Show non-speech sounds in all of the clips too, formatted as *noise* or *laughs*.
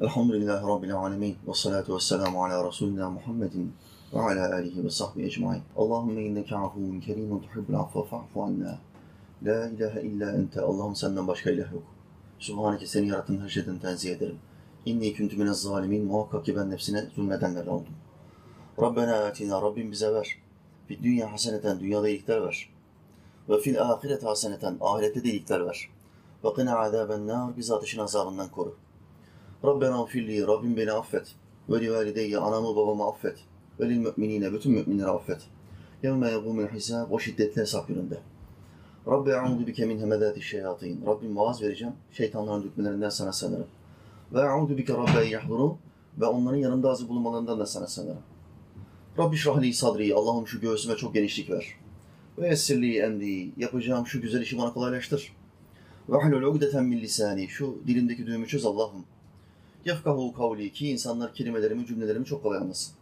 Elhamdülillahi Rabbil alemin. Ve salatu ve selamu ala Resulina Muhammedin ve ala alihi ve sahbihi ecmain. Allahümme inneke afuvun kerimun tuhibbul affa fa'fu anna. La ilahe illa ente. Allah'ım senden başka ilah yok. Subhaneke seni yarattığın her şeyden tenzih ederim. İnni küntü minez zalimin. Muhakkak ki ben nefsine zulmedenlerden oldum. Rabbena atina. Rabbim bize ver. Fi dünya haseneten. Dünyada iyilikler ver. Ve fil ahiret haseneten. Ahirette de iyilikler ver. Ve qina azaben nar. Bizi ateşin azabından koru. Rabbena ufilli, Rabbim beni affet. Ve li anamı babamı affet. Ve lil müminine, bütün müminleri affet. Yevme yegumul hisab, o şiddetli hesap gününde. Rabbi e'udu bike min hemedati şeyatin. Rabbim vaaz vereceğim, şeytanların dürtmelerinden sana sığınırım. Ve e'udu bike rabbe yahdurun. Ve onların yanımda hazır bulunmalarından da sana sığınırım. Rabbi şrahli sadri, Allah'ım şu göğsüme çok genişlik ver. Ve yessirli emri, yapacağım şu güzel işi bana kolaylaştır. Ve hlul ugdeten min lisani, şu dilimdeki düğümü çöz Allah'ım. Yefkahu kavli ki insanlar kelimelerimi, cümlelerimi çok kolay anlasın.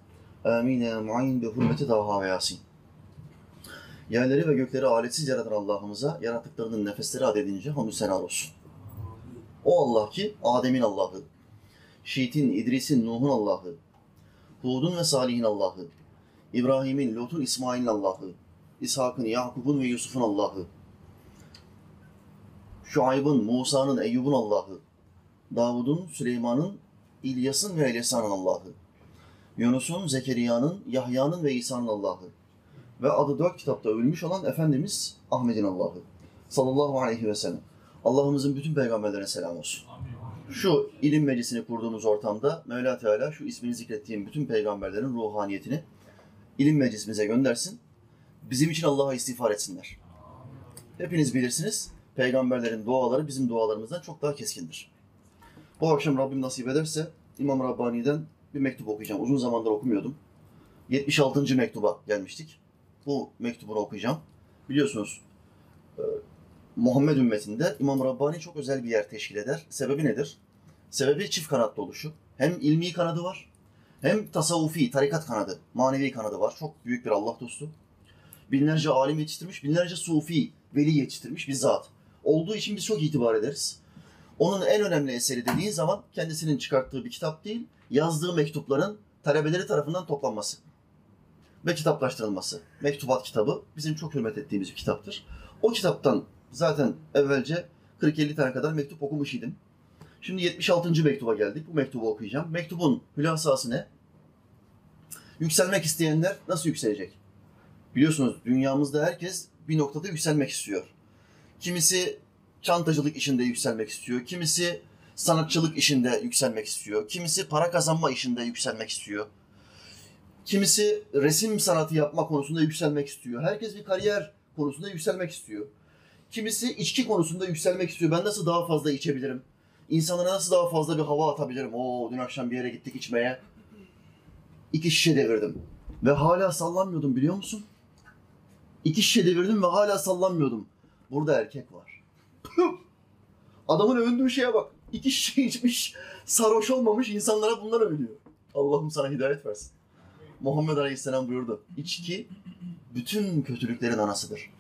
Amin ya muayin bi hürmeti daha ve yasin. Yerleri ve gökleri aletsiz yaratan Allah'ımıza yarattıklarının nefesleri adedince hamdü senar olsun. O Allah ki Adem'in Allah'ı, Şiit'in, İdris'in, Nuh'un Allah'ı, Hud'un ve Salih'in Allah'ı, İbrahim'in, Lut'un, İsmail'in Allah'ı, İshak'ın, Yakub'un ve Yusuf'un Allah'ı, Şuayb'ın, Musa'nın, Eyyub'un Allah'ı, Davud'un, Süleyman'ın, İlyas'ın ve Elyasa'nın Allah'ı. Yunus'un, Zekeriya'nın, Yahya'nın ve İsa'nın Allah'ı. Ve adı dört kitapta övülmüş olan Efendimiz Ahmet'in Allah'ı. Sallallahu aleyhi ve sellem. Allah'ımızın bütün peygamberlerine selam olsun. Şu ilim meclisini kurduğumuz ortamda Mevla Teala şu ismini zikrettiğim bütün peygamberlerin ruhaniyetini ilim meclisimize göndersin. Bizim için Allah'a istiğfar etsinler. Hepiniz bilirsiniz, peygamberlerin duaları bizim dualarımızdan çok daha keskindir. Bu akşam Rabbim nasip ederse İmam Rabbani'den bir mektup okuyacağım. Uzun zamandır okumuyordum. 76. mektuba gelmiştik. Bu mektubunu okuyacağım. Biliyorsunuz e, Muhammed ümmetinde İmam Rabbani çok özel bir yer teşkil eder. Sebebi nedir? Sebebi çift kanatlı oluşu. Hem ilmi kanadı var, hem tasavvufi, tarikat kanadı, manevi kanadı var. Çok büyük bir Allah dostu. Binlerce alim yetiştirmiş, binlerce sufi, veli yetiştirmiş bir zat. Olduğu için biz çok itibar ederiz. Onun en önemli eseri dediğin zaman kendisinin çıkarttığı bir kitap değil, yazdığı mektupların talebeleri tarafından toplanması ve kitaplaştırılması. Mektubat kitabı bizim çok hürmet ettiğimiz bir kitaptır. O kitaptan zaten evvelce 40-50 tane kadar mektup okumuş idim. Şimdi 76. mektuba geldik. Bu mektubu okuyacağım. Mektubun hülasası ne? Yükselmek isteyenler nasıl yükselecek? Biliyorsunuz dünyamızda herkes bir noktada yükselmek istiyor. Kimisi çantacılık işinde yükselmek istiyor. Kimisi sanatçılık işinde yükselmek istiyor. Kimisi para kazanma işinde yükselmek istiyor. Kimisi resim sanatı yapma konusunda yükselmek istiyor. Herkes bir kariyer konusunda yükselmek istiyor. Kimisi içki konusunda yükselmek istiyor. Ben nasıl daha fazla içebilirim? İnsanlara nasıl daha fazla bir hava atabilirim? Oo dün akşam bir yere gittik içmeye. İki şişe devirdim. Ve hala sallanmıyordum biliyor musun? İki şişe devirdim ve hala sallanmıyordum. Burada erkek var. Adamın övündüğü şeye bak. İki şişe içmiş, sarhoş olmamış insanlara bunlar övülüyor. Allah'ım sana hidayet versin. Muhammed Aleyhisselam buyurdu. İçki bütün kötülüklerin anasıdır.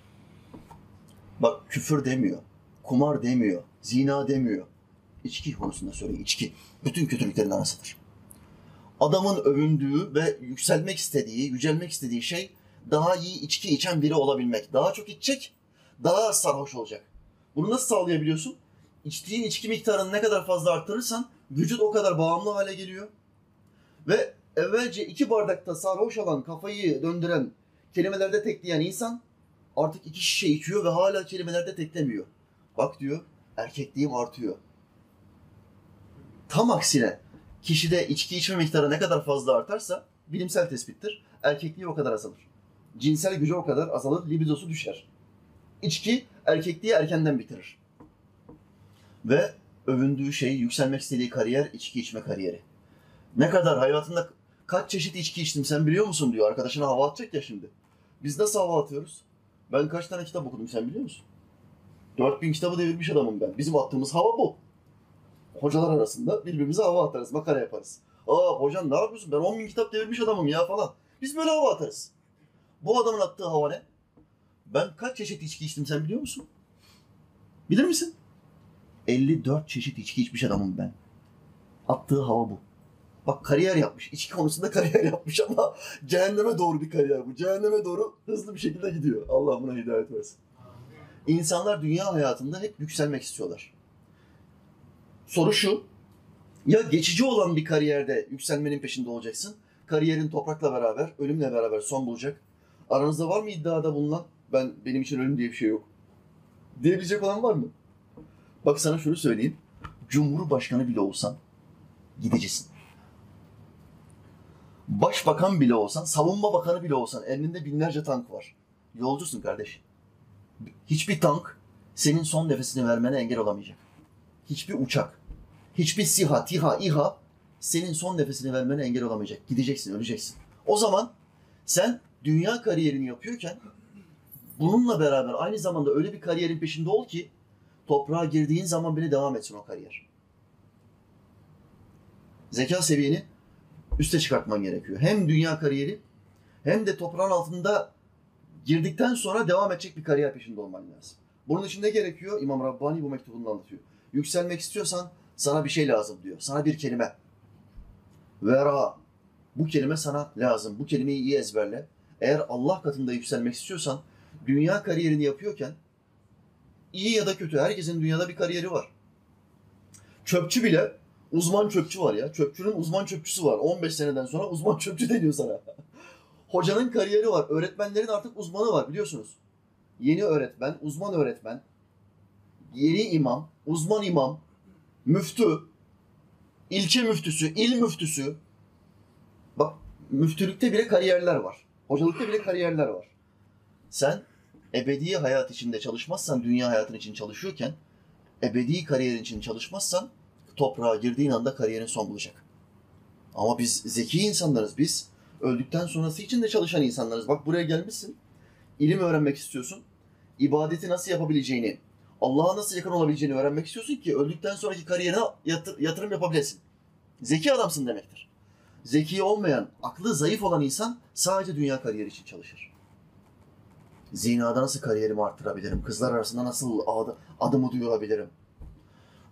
Bak küfür demiyor, kumar demiyor, zina demiyor. İçki konusunda söylüyor, içki. Bütün kötülüklerin anasıdır. Adamın övündüğü ve yükselmek istediği, yücelmek istediği şey daha iyi içki içen biri olabilmek. Daha çok içecek, daha sarhoş olacak. Bunu nasıl sağlayabiliyorsun? İçtiğin içki miktarını ne kadar fazla arttırırsan vücut o kadar bağımlı hale geliyor. Ve evvelce iki bardakta sarhoş olan, kafayı döndüren, kelimelerde tekleyen insan artık iki şişe içiyor ve hala kelimelerde teklemiyor. Bak diyor, erkekliğim artıyor. Tam aksine kişide içki içme miktarı ne kadar fazla artarsa bilimsel tespittir. Erkekliği o kadar azalır. Cinsel gücü o kadar azalır, libidosu düşer. İçki erkekliği erkenden bitirir. Ve övündüğü şey, yükselmek istediği kariyer içki içme kariyeri. Ne kadar hayatında kaç çeşit içki içtim sen biliyor musun diyor. Arkadaşına hava atacak ya şimdi. Biz nasıl hava atıyoruz? Ben kaç tane kitap okudum sen biliyor musun? 4000 kitabı devirmiş adamım ben. Bizim attığımız hava bu. Hocalar arasında birbirimize hava atarız, makara yaparız. Aa hocam ne yapıyorsun? Ben 10 bin kitap devirmiş adamım ya falan. Biz böyle hava atarız. Bu adamın attığı hava ne? Ben kaç çeşit içki içtim sen biliyor musun? Bilir misin? 54 çeşit içki içmiş adamım ben. Attığı hava bu. Bak kariyer yapmış. İçki konusunda *laughs* kariyer yapmış ama cehenneme doğru bir kariyer bu. Cehenneme doğru hızlı bir şekilde gidiyor. Allah buna hidayet versin. İnsanlar dünya hayatında hep yükselmek istiyorlar. Soru şu. Ya geçici olan bir kariyerde yükselmenin peşinde olacaksın. Kariyerin toprakla beraber, ölümle beraber son bulacak. Aranızda var mı iddiada bulunan? Ben benim için ölüm diye bir şey yok. Diyebilecek olan var mı? Bak sana şunu söyleyeyim. Cumhurbaşkanı bile olsan gideceksin. Başbakan bile olsan, savunma bakanı bile olsan elinde binlerce tank var. Yolcusun kardeş. Hiçbir tank senin son nefesini vermene engel olamayacak. Hiçbir uçak, hiçbir SİHA, TİHA, İHA senin son nefesini vermene engel olamayacak. Gideceksin, öleceksin. O zaman sen dünya kariyerini yapıyorken bununla beraber aynı zamanda öyle bir kariyerin peşinde ol ki toprağa girdiğin zaman bile devam etsin o kariyer. Zeka seviyeni üste çıkartman gerekiyor. Hem dünya kariyeri hem de toprağın altında girdikten sonra devam edecek bir kariyer peşinde olman lazım. Bunun için ne gerekiyor? İmam Rabbani bu mektubunda anlatıyor. Yükselmek istiyorsan sana bir şey lazım diyor. Sana bir kelime. Vera. Bu kelime sana lazım. Bu kelimeyi iyi ezberle. Eğer Allah katında yükselmek istiyorsan dünya kariyerini yapıyorken iyi ya da kötü herkesin dünyada bir kariyeri var. Çöpçü bile uzman çöpçü var ya. Çöpçünün uzman çöpçüsü var. 15 seneden sonra uzman çöpçü *laughs* deniyor sana. Hocanın kariyeri var. Öğretmenlerin artık uzmanı var biliyorsunuz. Yeni öğretmen, uzman öğretmen, yeni imam, uzman imam, müftü, ilçe müftüsü, il müftüsü. Bak müftülükte bile kariyerler var. Hocalıkta bile kariyerler var. Sen ebedi hayat içinde çalışmazsan, dünya hayatın için çalışıyorken, ebedi kariyerin için çalışmazsan toprağa girdiğin anda kariyerin son bulacak. Ama biz zeki insanlarız. Biz öldükten sonrası için de çalışan insanlarız. Bak buraya gelmişsin. ilim öğrenmek istiyorsun. ibadeti nasıl yapabileceğini, Allah'a nasıl yakın olabileceğini öğrenmek istiyorsun ki öldükten sonraki kariyerine yatır- yatırım yapabilesin. Zeki adamsın demektir. Zeki olmayan, aklı zayıf olan insan sadece dünya kariyeri için çalışır. Zinada nasıl kariyerimi arttırabilirim? Kızlar arasında nasıl ad- adımı duyurabilirim?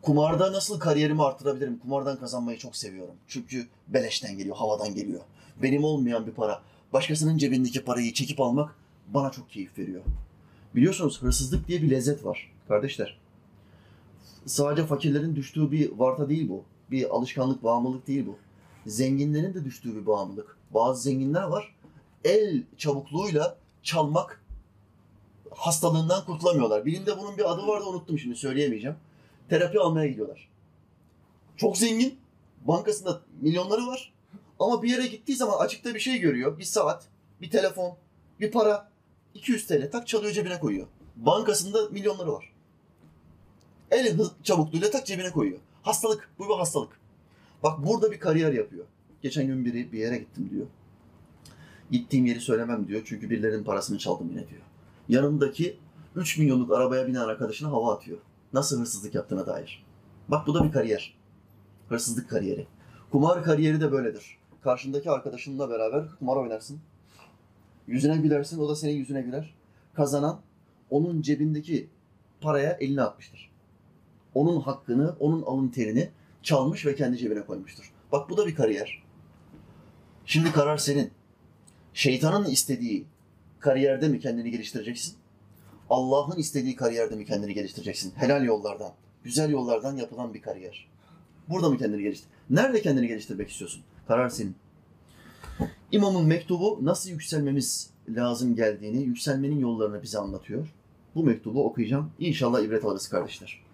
Kumarda nasıl kariyerimi arttırabilirim? Kumardan kazanmayı çok seviyorum. Çünkü beleşten geliyor, havadan geliyor. Benim olmayan bir para. Başkasının cebindeki parayı çekip almak bana çok keyif veriyor. Biliyorsunuz hırsızlık diye bir lezzet var kardeşler. Sadece fakirlerin düştüğü bir varta değil bu. Bir alışkanlık, bağımlılık değil bu. Zenginlerin de düştüğü bir bağımlılık. Bazı zenginler var. El çabukluğuyla çalmak hastalığından kurtulamıyorlar. Birinde bunun bir adı vardı unuttum şimdi söyleyemeyeceğim. Terapi almaya gidiyorlar. Çok zengin. Bankasında milyonları var. Ama bir yere gittiği zaman açıkta bir şey görüyor. Bir saat, bir telefon, bir para. 200 TL tak çalıyor cebine koyuyor. Bankasında milyonları var. El hız çabukluğuyla tak cebine koyuyor. Hastalık. Bu bir hastalık. Bak burada bir kariyer yapıyor. Geçen gün biri bir yere gittim diyor. Gittiğim yeri söylemem diyor. Çünkü birilerinin parasını çaldım yine diyor. Yanındaki 3 milyonluk arabaya binen arkadaşına hava atıyor. Nasıl hırsızlık yaptığına dair. Bak bu da bir kariyer. Hırsızlık kariyeri. Kumar kariyeri de böyledir. Karşındaki arkadaşınla beraber kumar oynarsın. Yüzüne gülersin, o da senin yüzüne güler. Kazanan onun cebindeki paraya elini atmıştır. Onun hakkını, onun alın terini çalmış ve kendi cebine koymuştur. Bak bu da bir kariyer. Şimdi karar senin. Şeytanın istediği kariyerde mi kendini geliştireceksin? Allah'ın istediği kariyerde mi kendini geliştireceksin? Helal yollardan, güzel yollardan yapılan bir kariyer. Burada mı kendini geliştir? Nerede kendini geliştirmek istiyorsun? Karar senin. İmamın mektubu nasıl yükselmemiz lazım geldiğini, yükselmenin yollarını bize anlatıyor. Bu mektubu okuyacağım. İnşallah ibret alırız kardeşler.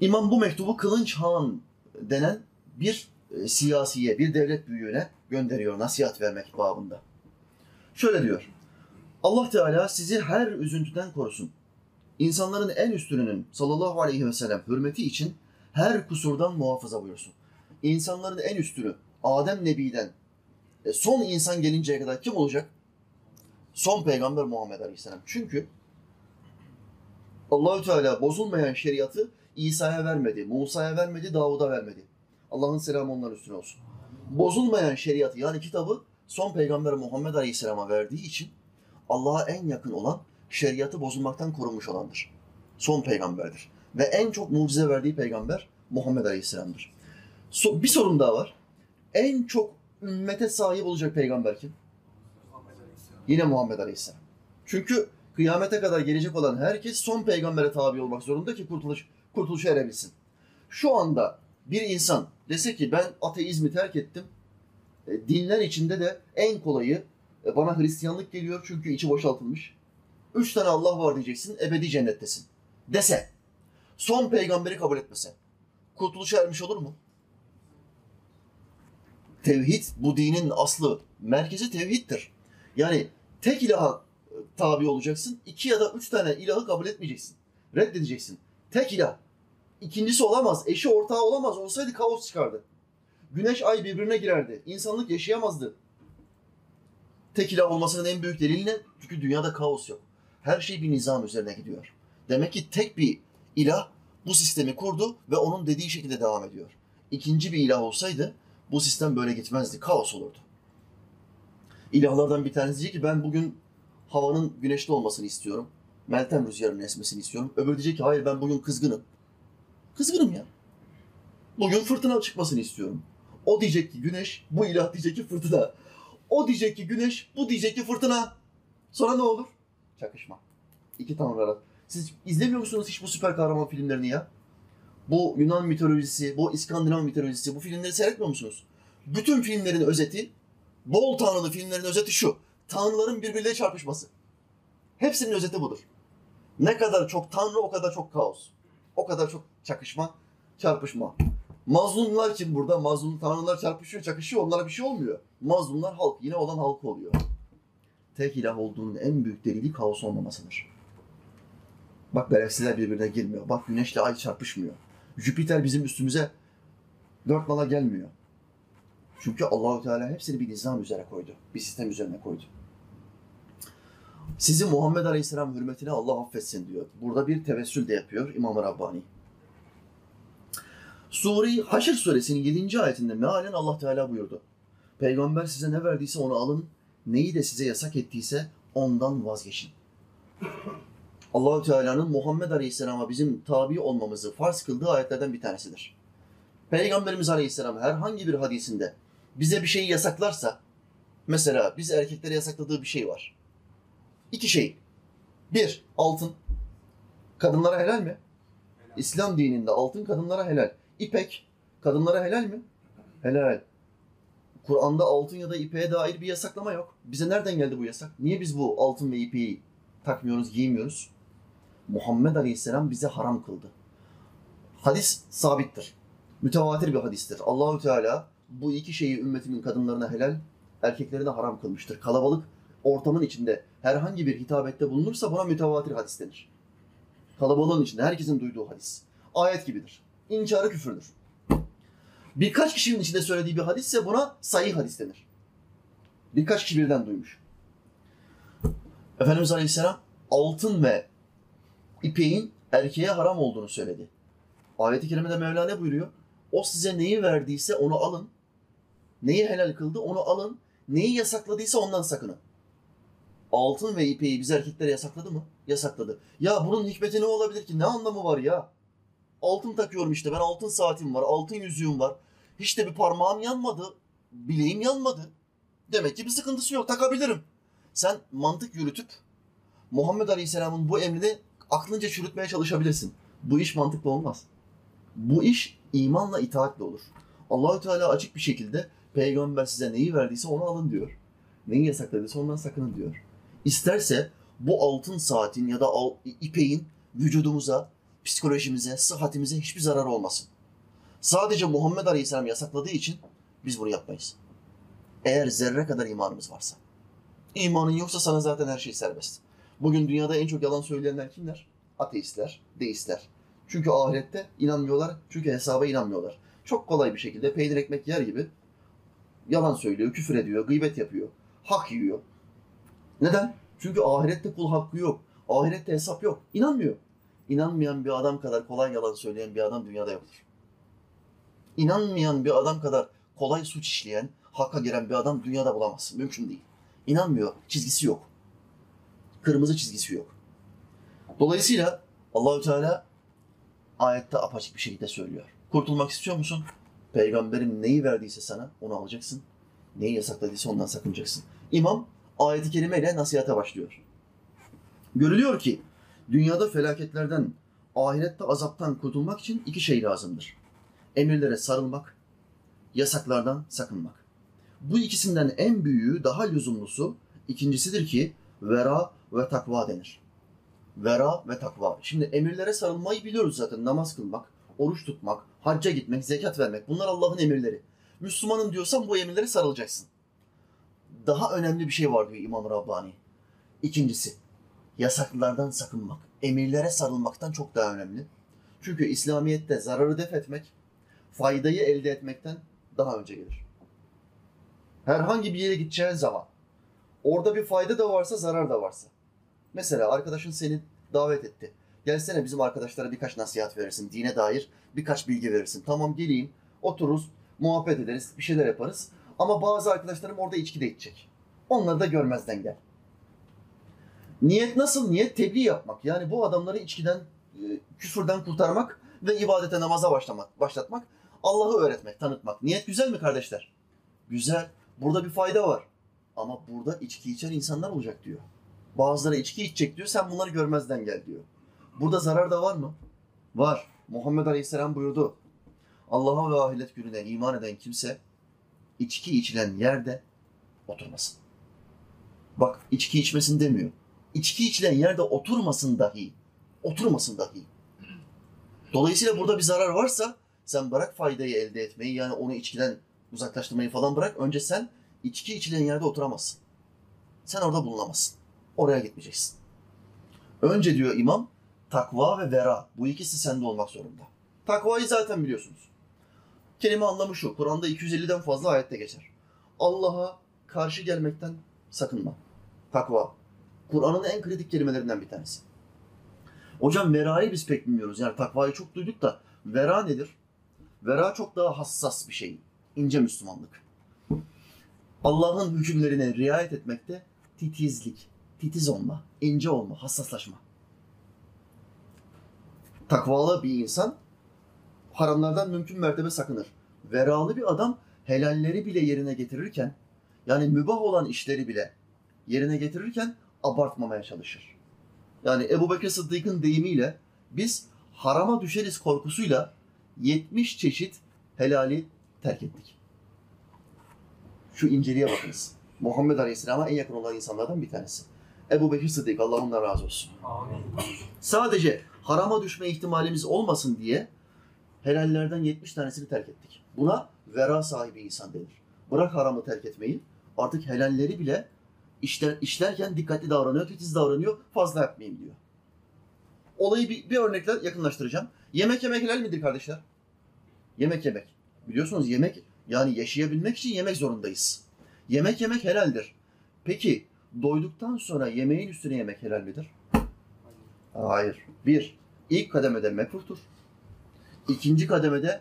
İmam bu mektubu Kılınç Han denen bir e, siyasiye, bir devlet büyüğüne gönderiyor nasihat vermek babında. Şöyle diyor. Allah Teala sizi her üzüntüden korusun. İnsanların en üstününün sallallahu aleyhi ve sellem hürmeti için her kusurdan muhafaza buyursun. İnsanların en üstünü Adem Nebi'den e, son insan gelinceye kadar kim olacak? Son peygamber Muhammed Aleyhisselam. Çünkü Allahü Teala bozulmayan şeriatı İsa'ya vermedi, Musa'ya vermedi, Davud'a vermedi. Allah'ın selamı onların üstüne olsun. Bozulmayan şeriatı yani kitabı son peygamber Muhammed Aleyhisselam'a verdiği için Allah'a en yakın olan şeriatı bozulmaktan korunmuş olandır. Son peygamberdir. Ve en çok mucize verdiği peygamber Muhammed Aleyhisselam'dır. So- bir sorun daha var. En çok ümmete sahip olacak peygamber kim? Yine Muhammed Aleyhisselam. Çünkü kıyamete kadar gelecek olan herkes son peygambere tabi olmak zorunda ki kurtuluş kurtuluşa erebilsin. Şu anda bir insan dese ki ben ateizmi terk ettim. E, dinler içinde de en kolayı e, bana Hristiyanlık geliyor çünkü içi boşaltılmış. Üç tane Allah var diyeceksin, ebedi cennettesin. Dese, son peygamberi kabul etmese, kurtuluşa ermiş olur mu? Tevhid, bu dinin aslı, merkezi tevhiddir. Yani tek ilaha e, tabi olacaksın, iki ya da üç tane ilahı kabul etmeyeceksin. Reddedeceksin. Tek ilah. İkincisi olamaz, eşi ortağı olamaz. Olsaydı kaos çıkardı. Güneş ay birbirine girerdi. İnsanlık yaşayamazdı. Tek ilah olmasının en büyük delili ne? Çünkü dünyada kaos yok. Her şey bir nizam üzerine gidiyor. Demek ki tek bir ilah bu sistemi kurdu ve onun dediği şekilde devam ediyor. İkinci bir ilah olsaydı bu sistem böyle gitmezdi. Kaos olurdu. İlahlardan bir tanesi diyecek ki ben bugün havanın güneşli olmasını istiyorum. Meltem rüzgarının esmesini istiyorum. Öbürü diyecek ki hayır ben bugün kızgınım. Kızgınım ya. Bugün fırtına çıkmasını istiyorum. O diyecek ki güneş, bu ilah diyecek ki fırtına. O diyecek ki güneş, bu diyecek ki fırtına. Sonra ne olur? Çakışma. İki tanrı. Siz izlemiyor musunuz hiç bu süper kahraman filmlerini ya? Bu Yunan mitolojisi, bu İskandinav mitolojisi, bu filmleri seyretmiyor musunuz? Bütün filmlerin özeti, bol tanrılı filmlerin özeti şu. Tanrıların birbirleriyle çarpışması. Hepsinin özeti budur. Ne kadar çok tanrı o kadar çok kaos. O kadar çok çakışma, çarpışma. Mazlumlar kim burada? Mazlum tanrılar çarpışıyor, çakışıyor. Onlara bir şey olmuyor. Mazlumlar halk. Yine olan halk oluyor. Tek ilah olduğunun en büyük delili kaos olmamasıdır. Bak galaksiler birbirine girmiyor. Bak güneşle ay çarpışmıyor. Jüpiter bizim üstümüze dört nala gelmiyor. Çünkü Allahu Teala hepsini bir nizam üzere koydu. Bir sistem üzerine koydu. Sizi Muhammed Aleyhisselam hürmetine Allah affetsin diyor. Burada bir tevessül de yapıyor İmam-ı Rabbani. Sure Haşr suresinin 7. ayetinde mealen Allah Teala buyurdu. Peygamber size ne verdiyse onu alın, neyi de size yasak ettiyse ondan vazgeçin. Allahü Teala'nın Muhammed Aleyhisselam'a bizim tabi olmamızı farz kıldığı ayetlerden bir tanesidir. Peygamberimiz Aleyhisselam herhangi bir hadisinde bize bir şeyi yasaklarsa, mesela biz erkeklere yasakladığı bir şey var. İki şey. Bir, altın. Kadınlara helal mi? İslam dininde altın kadınlara helal. İpek kadınlara helal mi? Helal. Kur'an'da altın ya da ipeğe dair bir yasaklama yok. Bize nereden geldi bu yasak? Niye biz bu altın ve ipeği takmıyoruz, giymiyoruz? Muhammed Aleyhisselam bize haram kıldı. Hadis sabittir. Mütevatir bir hadistir. Allahü Teala bu iki şeyi ümmetimin kadınlarına helal, erkeklerine haram kılmıştır. Kalabalık ortamın içinde herhangi bir hitabette bulunursa buna mütevatir hadis denir. Kalabalığın içinde herkesin duyduğu hadis. Ayet gibidir. İnkarı küfürdür. Birkaç kişinin içinde söylediği bir hadisse buna sayı hadis denir. Birkaç kişi birden duymuş. Efendimiz Aleyhisselam altın ve ipeğin erkeğe haram olduğunu söyledi. Ayet-i kerimede Mevla ne buyuruyor? O size neyi verdiyse onu alın. Neyi helal kıldı onu alın. Neyi yasakladıysa ondan sakının. Altın ve ipeği biz erkeklere yasakladı mı? Yasakladı. Ya bunun hikmeti ne olabilir ki? Ne anlamı var ya? Altın takıyorum işte. Ben altın saatim var. Altın yüzüğüm var. Hiç de bir parmağım yanmadı. Bileğim yanmadı. Demek ki bir sıkıntısı yok. Takabilirim. Sen mantık yürütüp Muhammed Aleyhisselam'ın bu emrini aklınca çürütmeye çalışabilirsin. Bu iş mantıklı olmaz. Bu iş imanla itaatle olur. Allahü Teala açık bir şekilde peygamber size neyi verdiyse onu alın diyor. Neyi yasakladıysa ondan sakının diyor. İsterse bu altın saatin ya da al, ipeğin vücudumuza, psikolojimize, sıhhatimize hiçbir zararı olmasın. Sadece Muhammed Aleyhisselam yasakladığı için biz bunu yapmayız. Eğer zerre kadar imanımız varsa. İmanın yoksa sana zaten her şey serbest. Bugün dünyada en çok yalan söyleyenler kimler? Ateistler, deistler. Çünkü ahirette inanmıyorlar, çünkü hesaba inanmıyorlar. Çok kolay bir şekilde peynir ekmek yer gibi yalan söylüyor, küfür ediyor, gıybet yapıyor, hak yiyor. Neden? Çünkü ahirette kul hakkı yok. Ahirette hesap yok. İnanmıyor. İnanmayan bir adam kadar kolay yalan söyleyen bir adam dünyada yoktur. İnanmayan bir adam kadar kolay suç işleyen, hakka giren bir adam dünyada bulamazsın. Mümkün değil. İnanmıyor. Çizgisi yok. Kırmızı çizgisi yok. Dolayısıyla Allahü Teala ayette apaçık bir şekilde söylüyor. Kurtulmak istiyor musun? Peygamberim neyi verdiyse sana onu alacaksın. Neyi yasakladıysa ondan sakınacaksın. İmam ayeti kerimeyle nasihate başlıyor. Görülüyor ki dünyada felaketlerden, ahirette azaptan kurtulmak için iki şey lazımdır. Emirlere sarılmak, yasaklardan sakınmak. Bu ikisinden en büyüğü, daha lüzumlusu ikincisidir ki vera ve takva denir. Vera ve takva. Şimdi emirlere sarılmayı biliyoruz zaten. Namaz kılmak, oruç tutmak, hacca gitmek, zekat vermek. Bunlar Allah'ın emirleri. Müslümanım diyorsan bu emirlere sarılacaksın. Daha önemli bir şey var diyor İmam Rabbani. İkincisi, yasaklardan sakınmak. Emirlere sarılmaktan çok daha önemli. Çünkü İslamiyet'te zararı def etmek, faydayı elde etmekten daha önce gelir. Herhangi bir yere gideceğin zaman orada bir fayda da varsa zarar da varsa. Mesela arkadaşın seni davet etti. Gelsene bizim arkadaşlara birkaç nasihat verirsin. Dine dair birkaç bilgi verirsin. Tamam geleyim, otururuz, muhabbet ederiz, bir şeyler yaparız. Ama bazı arkadaşlarım orada içki de içecek. Onları da görmezden gel. Niyet nasıl? Niyet tebliğ yapmak. Yani bu adamları içkiden, e, küfürden kurtarmak ve ibadete, namaza başlamak, başlatmak. Allah'ı öğretmek, tanıtmak. Niyet güzel mi kardeşler? Güzel. Burada bir fayda var. Ama burada içki içen insanlar olacak diyor. Bazıları içki içecek diyor. Sen bunları görmezden gel diyor. Burada zarar da var mı? Var. Muhammed Aleyhisselam buyurdu. Allah'a ve ahiret gününe iman eden kimse içki içilen yerde oturmasın. Bak içki içmesin demiyor. İçki içilen yerde oturmasın dahi. Oturmasın dahi. Dolayısıyla burada bir zarar varsa sen bırak faydayı elde etmeyi yani onu içkiden uzaklaştırmayı falan bırak. Önce sen içki içilen yerde oturamazsın. Sen orada bulunamazsın. Oraya gitmeyeceksin. Önce diyor imam takva ve vera. Bu ikisi sende olmak zorunda. Takvayı zaten biliyorsunuz. Kelime anlamı şu. Kur'an'da 250'den fazla ayette geçer. Allah'a karşı gelmekten sakınma. Takva. Kur'an'ın en kritik kelimelerinden bir tanesi. Hocam verayı biz pek bilmiyoruz. Yani takvayı çok duyduk da vera nedir? Vera çok daha hassas bir şey. İnce Müslümanlık. Allah'ın hükümlerine riayet etmekte titizlik, titiz olma, ince olma, hassaslaşma. Takvalı bir insan haramlardan mümkün mertebe sakınır. Veralı bir adam helalleri bile yerine getirirken, yani mübah olan işleri bile yerine getirirken abartmamaya çalışır. Yani Ebu Bekir Sıddık'ın deyimiyle biz harama düşeriz korkusuyla 70 çeşit helali terk ettik. Şu inceliğe bakınız. Muhammed Aleyhisselam'a en yakın olan insanlardan bir tanesi. Ebu Bekir Sıddık, Allah ondan razı olsun. Amin. Sadece harama düşme ihtimalimiz olmasın diye helallerden 70 tanesini terk ettik. Buna vera sahibi insan denir. Bırak haramı terk etmeyi, artık helalleri bile işler, işlerken dikkatli davranıyor, titiz davranıyor, fazla yapmayayım diyor. Olayı bir, bir örnekle yakınlaştıracağım. Yemek yemek helal midir kardeşler? Yemek yemek. Biliyorsunuz yemek, yani yaşayabilmek için yemek zorundayız. Yemek yemek helaldir. Peki doyduktan sonra yemeğin üstüne yemek helal midir? Hayır. Bir, ilk kademede mekruhtur. İkinci kademede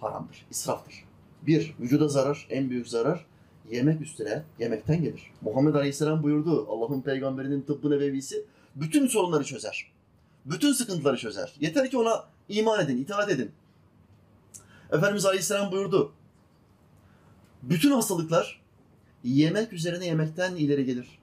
haramdır, israftır. Bir, vücuda zarar, en büyük zarar yemek üstüne yemekten gelir. Muhammed Aleyhisselam buyurdu, Allah'ın peygamberinin tıbbı nebevisi bütün sorunları çözer. Bütün sıkıntıları çözer. Yeter ki ona iman edin, itaat edin. Efendimiz Aleyhisselam buyurdu, bütün hastalıklar yemek üzerine yemekten ileri gelir.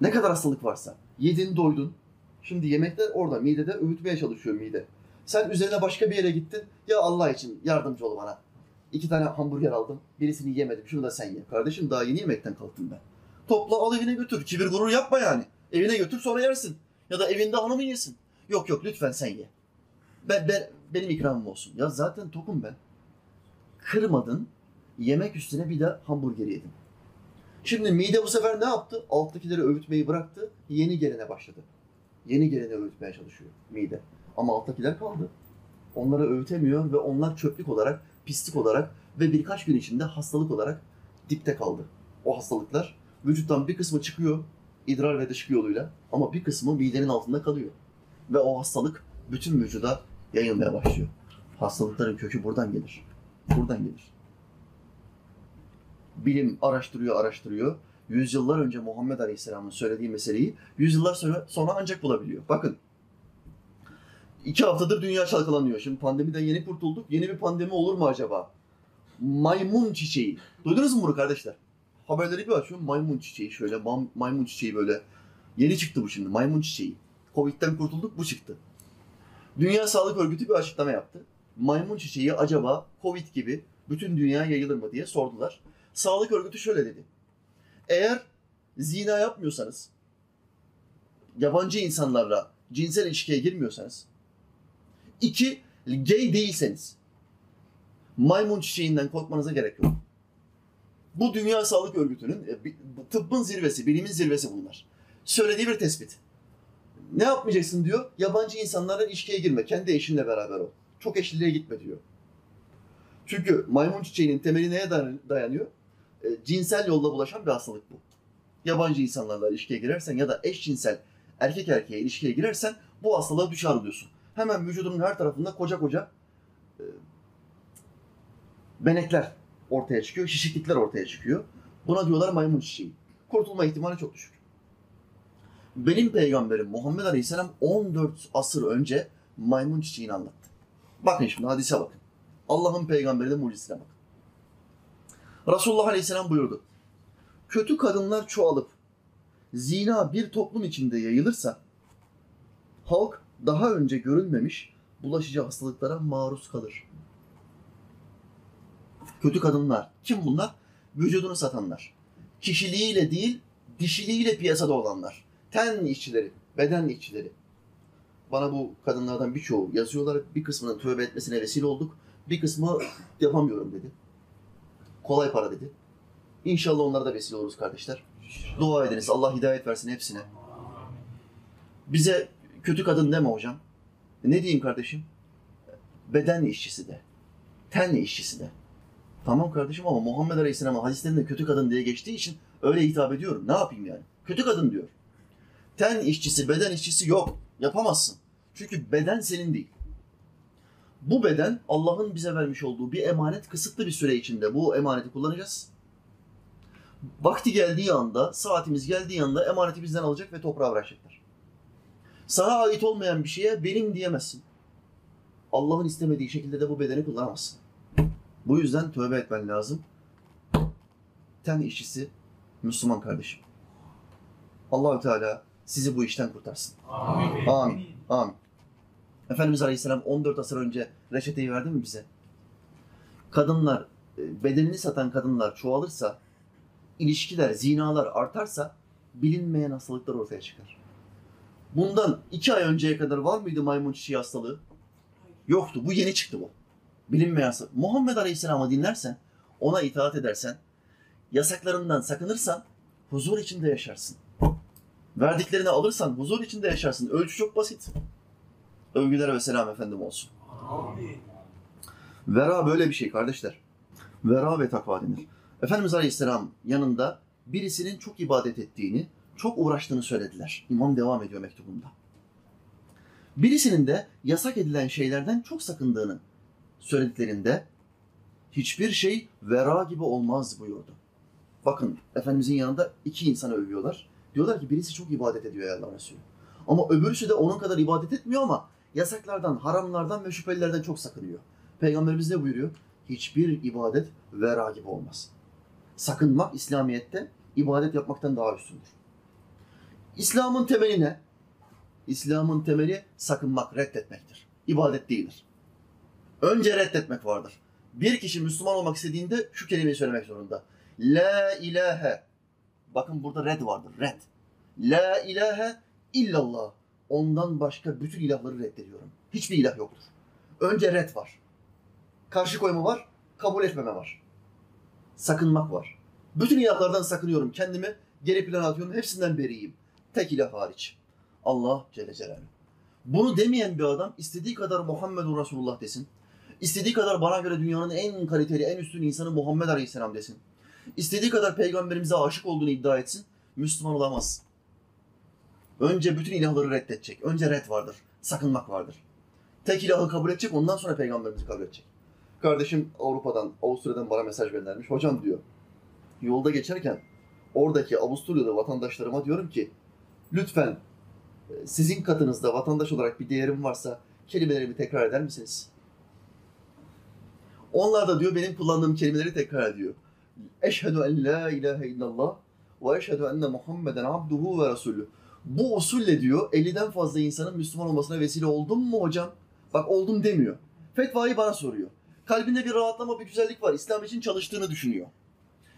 Ne kadar hastalık varsa. Yedin, doydun. Şimdi yemekler orada, midede öğütmeye çalışıyor mide. Sen üzerine başka bir yere gittin. Ya Allah için yardımcı ol bana. İki tane hamburger aldım. Birisini yemedim. Şunu da sen ye. Kardeşim daha yeni yemekten kalktım ben. Topla al evine götür. Kibir gurur yapma yani. Evine götür sonra yersin. Ya da evinde hanımı yesin. Yok yok lütfen sen ye. Ben, ben, benim ikramım olsun. Ya zaten tokum ben. Kırmadın. Yemek üstüne bir de hamburger yedim. Şimdi mide bu sefer ne yaptı? Alttakileri öğütmeyi bıraktı. Yeni gelene başladı. Yeni gelene öğütmeye çalışıyor mide. Ama alttakiler kaldı. Onları öğütemiyor ve onlar çöplük olarak, pislik olarak ve birkaç gün içinde hastalık olarak dipte kaldı. O hastalıklar vücuttan bir kısmı çıkıyor idrar ve dışkı yoluyla ama bir kısmı midenin altında kalıyor. Ve o hastalık bütün vücuda yayılmaya başlıyor. Hastalıkların kökü buradan gelir. Buradan gelir. Bilim araştırıyor, araştırıyor. Yüzyıllar önce Muhammed Aleyhisselam'ın söylediği meseleyi yüzyıllar sonra, sonra ancak bulabiliyor. Bakın İki haftadır dünya çalkalanıyor. Şimdi pandemiden yeni kurtulduk. Yeni bir pandemi olur mu acaba? Maymun çiçeği. Duydunuz mu bunu kardeşler? Haberleri bir açıyorum. Maymun çiçeği şöyle. maymun çiçeği böyle. Yeni çıktı bu şimdi. Maymun çiçeği. Covid'den kurtulduk bu çıktı. Dünya Sağlık Örgütü bir açıklama yaptı. Maymun çiçeği acaba Covid gibi bütün dünyaya yayılır mı diye sordular. Sağlık Örgütü şöyle dedi. Eğer zina yapmıyorsanız, yabancı insanlarla cinsel ilişkiye girmiyorsanız, iki, gay değilseniz, maymun çiçeğinden korkmanıza gerek yok. Bu Dünya Sağlık Örgütü'nün, e, tıbbın zirvesi, bilimin zirvesi bunlar. Söylediği bir tespit. Ne yapmayacaksın diyor, yabancı insanlarla ilişkiye girme, kendi eşinle beraber ol. Çok eşliliğe gitme diyor. Çünkü maymun çiçeğinin temeli neye dayan- dayanıyor? E, cinsel yolla bulaşan bir hastalık bu. Yabancı insanlarla ilişkiye girersen ya da eşcinsel erkek erkeğe ilişkiye girersen bu hastalığa düşer oluyorsun. Hemen vücudunun her tarafında koca koca e, benekler ortaya çıkıyor, şişiklikler ortaya çıkıyor. Buna diyorlar maymun çiçeği. Kurtulma ihtimali çok düşük. Benim peygamberim Muhammed Aleyhisselam 14 asır önce maymun çiçeğini anlattı. Bakın şimdi hadise bakın. Allah'ın peygamberinin mucizesine bakın. Resulullah Aleyhisselam buyurdu. Kötü kadınlar çoğalıp zina bir toplum içinde yayılırsa halk daha önce görülmemiş bulaşıcı hastalıklara maruz kalır. Kötü kadınlar. Kim bunlar? Vücudunu satanlar. Kişiliğiyle değil, dişiliğiyle piyasada olanlar. Ten işçileri, beden işçileri. Bana bu kadınlardan birçoğu yazıyorlar. Bir kısmının tövbe etmesine vesile olduk. Bir kısmı yapamıyorum dedi. Kolay para dedi. İnşallah onlara da vesile oluruz kardeşler. Dua ediniz. Allah hidayet versin hepsine. Bize kötü kadın deme hocam. Ne diyeyim kardeşim? Beden işçisi de. Ten işçisi de. Tamam kardeşim ama Muhammed Aleyhisselam'ın hadislerinde kötü kadın diye geçtiği için öyle hitap ediyorum. Ne yapayım yani? Kötü kadın diyor. Ten işçisi, beden işçisi yok. Yapamazsın. Çünkü beden senin değil. Bu beden Allah'ın bize vermiş olduğu bir emanet kısıtlı bir süre içinde bu emaneti kullanacağız. Vakti geldiği anda, saatimiz geldiği anda emaneti bizden alacak ve toprağa bırakacaklar. Sana ait olmayan bir şeye benim diyemezsin. Allah'ın istemediği şekilde de bu bedeni kullanamazsın. Bu yüzden tövbe etmen lazım. Ten işçisi Müslüman kardeşim. Allahü Teala sizi bu işten kurtarsın. Amin. Amin. Amin. Efendimiz Aleyhisselam 14 asır önce reçeteyi verdi mi bize? Kadınlar, e, bedenini satan kadınlar çoğalırsa, ilişkiler, zinalar artarsa bilinmeyen hastalıklar ortaya çıkar. Bundan iki ay önceye kadar var mıydı maymun çiçeği hastalığı? Yoktu. Bu yeni çıktı bu. Bilinmeyen hastalık. Muhammed Aleyhisselam'ı dinlersen, ona itaat edersen, yasaklarından sakınırsan huzur içinde yaşarsın. Verdiklerini alırsan huzur içinde yaşarsın. Ölçü çok basit. Övgüler ve selam efendim olsun. Vera böyle bir şey kardeşler. Vera ve takva denir. Efendimiz Aleyhisselam yanında birisinin çok ibadet ettiğini, çok uğraştığını söylediler. İmam devam ediyor mektubunda. Birisinin de yasak edilen şeylerden çok sakındığını söylediklerinde hiçbir şey vera gibi olmaz buyurdu. Bakın Efendimizin yanında iki insanı övüyorlar. Diyorlar ki birisi çok ibadet ediyor ya Allah Resulü. Ama öbürüsü de onun kadar ibadet etmiyor ama yasaklardan, haramlardan ve şüphelilerden çok sakınıyor. Peygamberimiz ne buyuruyor? Hiçbir ibadet vera gibi olmaz. Sakınmak İslamiyet'te ibadet yapmaktan daha üstündür. İslam'ın temeli ne? İslam'ın temeli sakınmak, reddetmektir. İbadet değildir. Önce reddetmek vardır. Bir kişi Müslüman olmak istediğinde şu kelimeyi söylemek zorunda. La ilahe. Bakın burada red vardır. Red. La ilahe illallah. Ondan başka bütün ilahları reddediyorum. Hiçbir ilah yoktur. Önce red var. Karşı koyma var. Kabul etmeme var. Sakınmak var. Bütün ilahlardan sakınıyorum. Kendimi geri plana atıyorum. Hepsinden beriyim. Tek ilah hariç. Allah Celle Celaluhu. Bunu demeyen bir adam istediği kadar Muhammedun Resulullah desin. İstediği kadar bana göre dünyanın en kaliteli, en üstün insanı Muhammed Aleyhisselam desin. İstediği kadar peygamberimize aşık olduğunu iddia etsin. Müslüman olamaz. Önce bütün ilahları reddedecek. Önce red vardır. Sakınmak vardır. Tek ilahı kabul edecek, ondan sonra peygamberimizi kabul edecek. Kardeşim Avrupa'dan, Avusturya'dan bana mesaj göndermiş. Hocam diyor, yolda geçerken oradaki Avusturyalı vatandaşlarıma diyorum ki, lütfen e, sizin katınızda vatandaş olarak bir değerim varsa kelimelerimi tekrar eder misiniz? Onlar da diyor benim kullandığım kelimeleri tekrar ediyor. Eşhedü en la ilahe illallah ve eşhedü enne Muhammeden abduhu ve resulü. Bu usulle diyor 50'den fazla insanın Müslüman olmasına vesile oldum mu hocam? Bak oldum demiyor. Fetvayı bana soruyor. Kalbinde bir rahatlama, bir güzellik var. İslam için çalıştığını düşünüyor.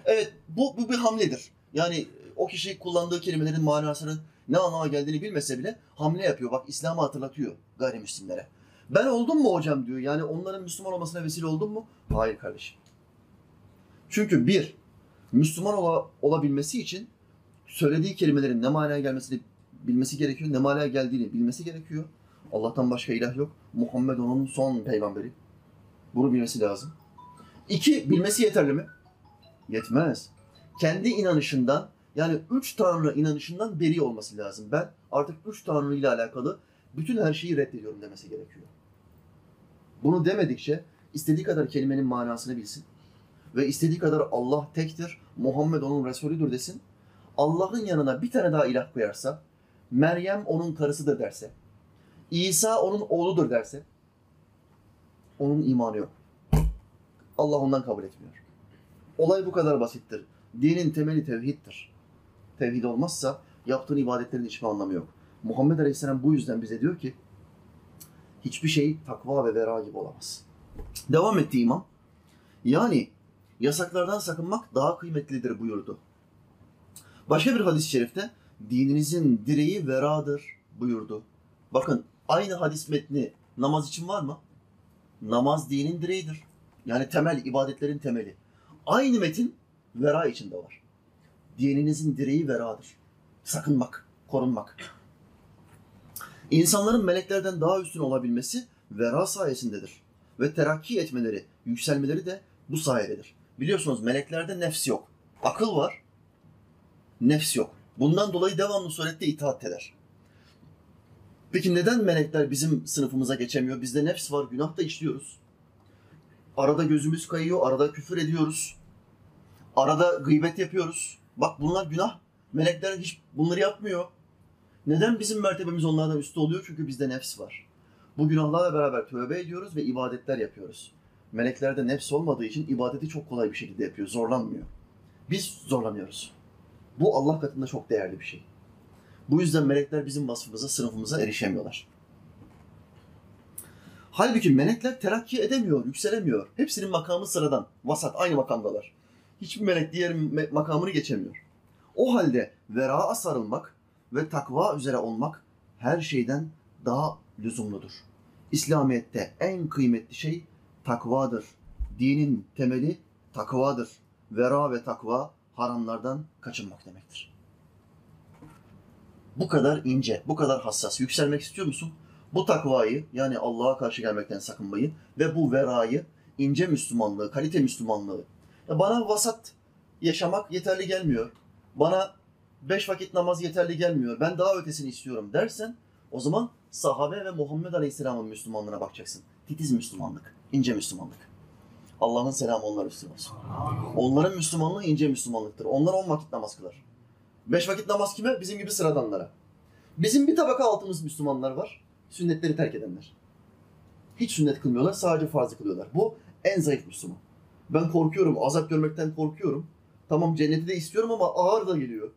Evet, bu, bu bir hamledir. Yani o kişi kullandığı kelimelerin manasının ne anlama geldiğini bilmese bile hamle yapıyor. Bak İslam'ı hatırlatıyor gayrimüslimlere. Ben oldum mu hocam diyor. Yani onların Müslüman olmasına vesile oldum mu? Hayır kardeşim. Çünkü bir, Müslüman ola, olabilmesi için söylediği kelimelerin ne manaya gelmesini bilmesi gerekiyor. Ne manaya geldiğini bilmesi gerekiyor. Allah'tan başka ilah yok. Muhammed onun son peygamberi. Bunu bilmesi lazım. İki, bilmesi yeterli mi? Yetmez. Kendi inanışından yani üç tanrı inanışından beri olması lazım. Ben artık üç tanrı ile alakalı bütün her şeyi reddediyorum demesi gerekiyor. Bunu demedikçe istediği kadar kelimenin manasını bilsin ve istediği kadar Allah tektir, Muhammed onun Resulüdür desin. Allah'ın yanına bir tane daha ilah koyarsa, Meryem onun karısıdır derse, İsa onun oğludur derse, onun imanı yok. Allah ondan kabul etmiyor. Olay bu kadar basittir. Dinin temeli tevhiddir. Tevhid olmazsa yaptığın ibadetlerin hiçbir anlamı yok. Muhammed Aleyhisselam bu yüzden bize diyor ki hiçbir şey takva ve vera gibi olamaz. Devam etti imam. Yani yasaklardan sakınmak daha kıymetlidir buyurdu. Başka bir hadis-i şerifte dininizin direği veradır buyurdu. Bakın aynı hadis metni namaz için var mı? Namaz dinin direğidir. Yani temel, ibadetlerin temeli. Aynı metin vera içinde var. Dininizin direği veradır. Sakınmak, korunmak. İnsanların meleklerden daha üstün olabilmesi vera sayesindedir. Ve terakki etmeleri, yükselmeleri de bu sayededir. Biliyorsunuz meleklerde nefs yok. Akıl var, nefs yok. Bundan dolayı devamlı surette itaat eder. Peki neden melekler bizim sınıfımıza geçemiyor? Bizde nefs var, günah da işliyoruz. Arada gözümüz kayıyor, arada küfür ediyoruz. Arada gıybet yapıyoruz. Bak bunlar günah. Melekler hiç bunları yapmıyor. Neden bizim mertebemiz onlardan üstü oluyor? Çünkü bizde nefs var. Bu günahlarla beraber tövbe ediyoruz ve ibadetler yapıyoruz. Meleklerde nefs olmadığı için ibadeti çok kolay bir şekilde yapıyor, zorlanmıyor. Biz zorlanıyoruz. Bu Allah katında çok değerli bir şey. Bu yüzden melekler bizim vasfımıza, sınıfımıza erişemiyorlar. Halbuki melekler terakki edemiyor, yükselemiyor. Hepsinin makamı sıradan, vasat, aynı makamdalar. Hiçbir melek diğer makamını geçemiyor. O halde vera'a sarılmak ve takva üzere olmak her şeyden daha lüzumludur. İslamiyet'te en kıymetli şey takvadır. Dinin temeli takvadır. Vera ve takva haramlardan kaçınmak demektir. Bu kadar ince, bu kadar hassas. Yükselmek istiyor musun? Bu takvayı yani Allah'a karşı gelmekten sakınmayı ve bu verayı, ince Müslümanlığı, kalite Müslümanlığı. Bana vasat yaşamak yeterli gelmiyor. Bana beş vakit namaz yeterli gelmiyor. Ben daha ötesini istiyorum dersen o zaman sahabe ve Muhammed Aleyhisselam'ın Müslümanlığına bakacaksın. Titiz Müslümanlık, ince Müslümanlık. Allah'ın selamı onlar üstüne olsun. Onların Müslümanlığı ince Müslümanlıktır. Onlar on vakit namaz kılar. Beş vakit namaz kime? Bizim gibi sıradanlara. Bizim bir tabaka altımız Müslümanlar var. Sünnetleri terk edenler. Hiç sünnet kılmıyorlar, sadece farzı kılıyorlar. Bu en zayıf Müslüman. Ben korkuyorum, azap görmekten korkuyorum. Tamam cenneti de istiyorum ama ağır da geliyor.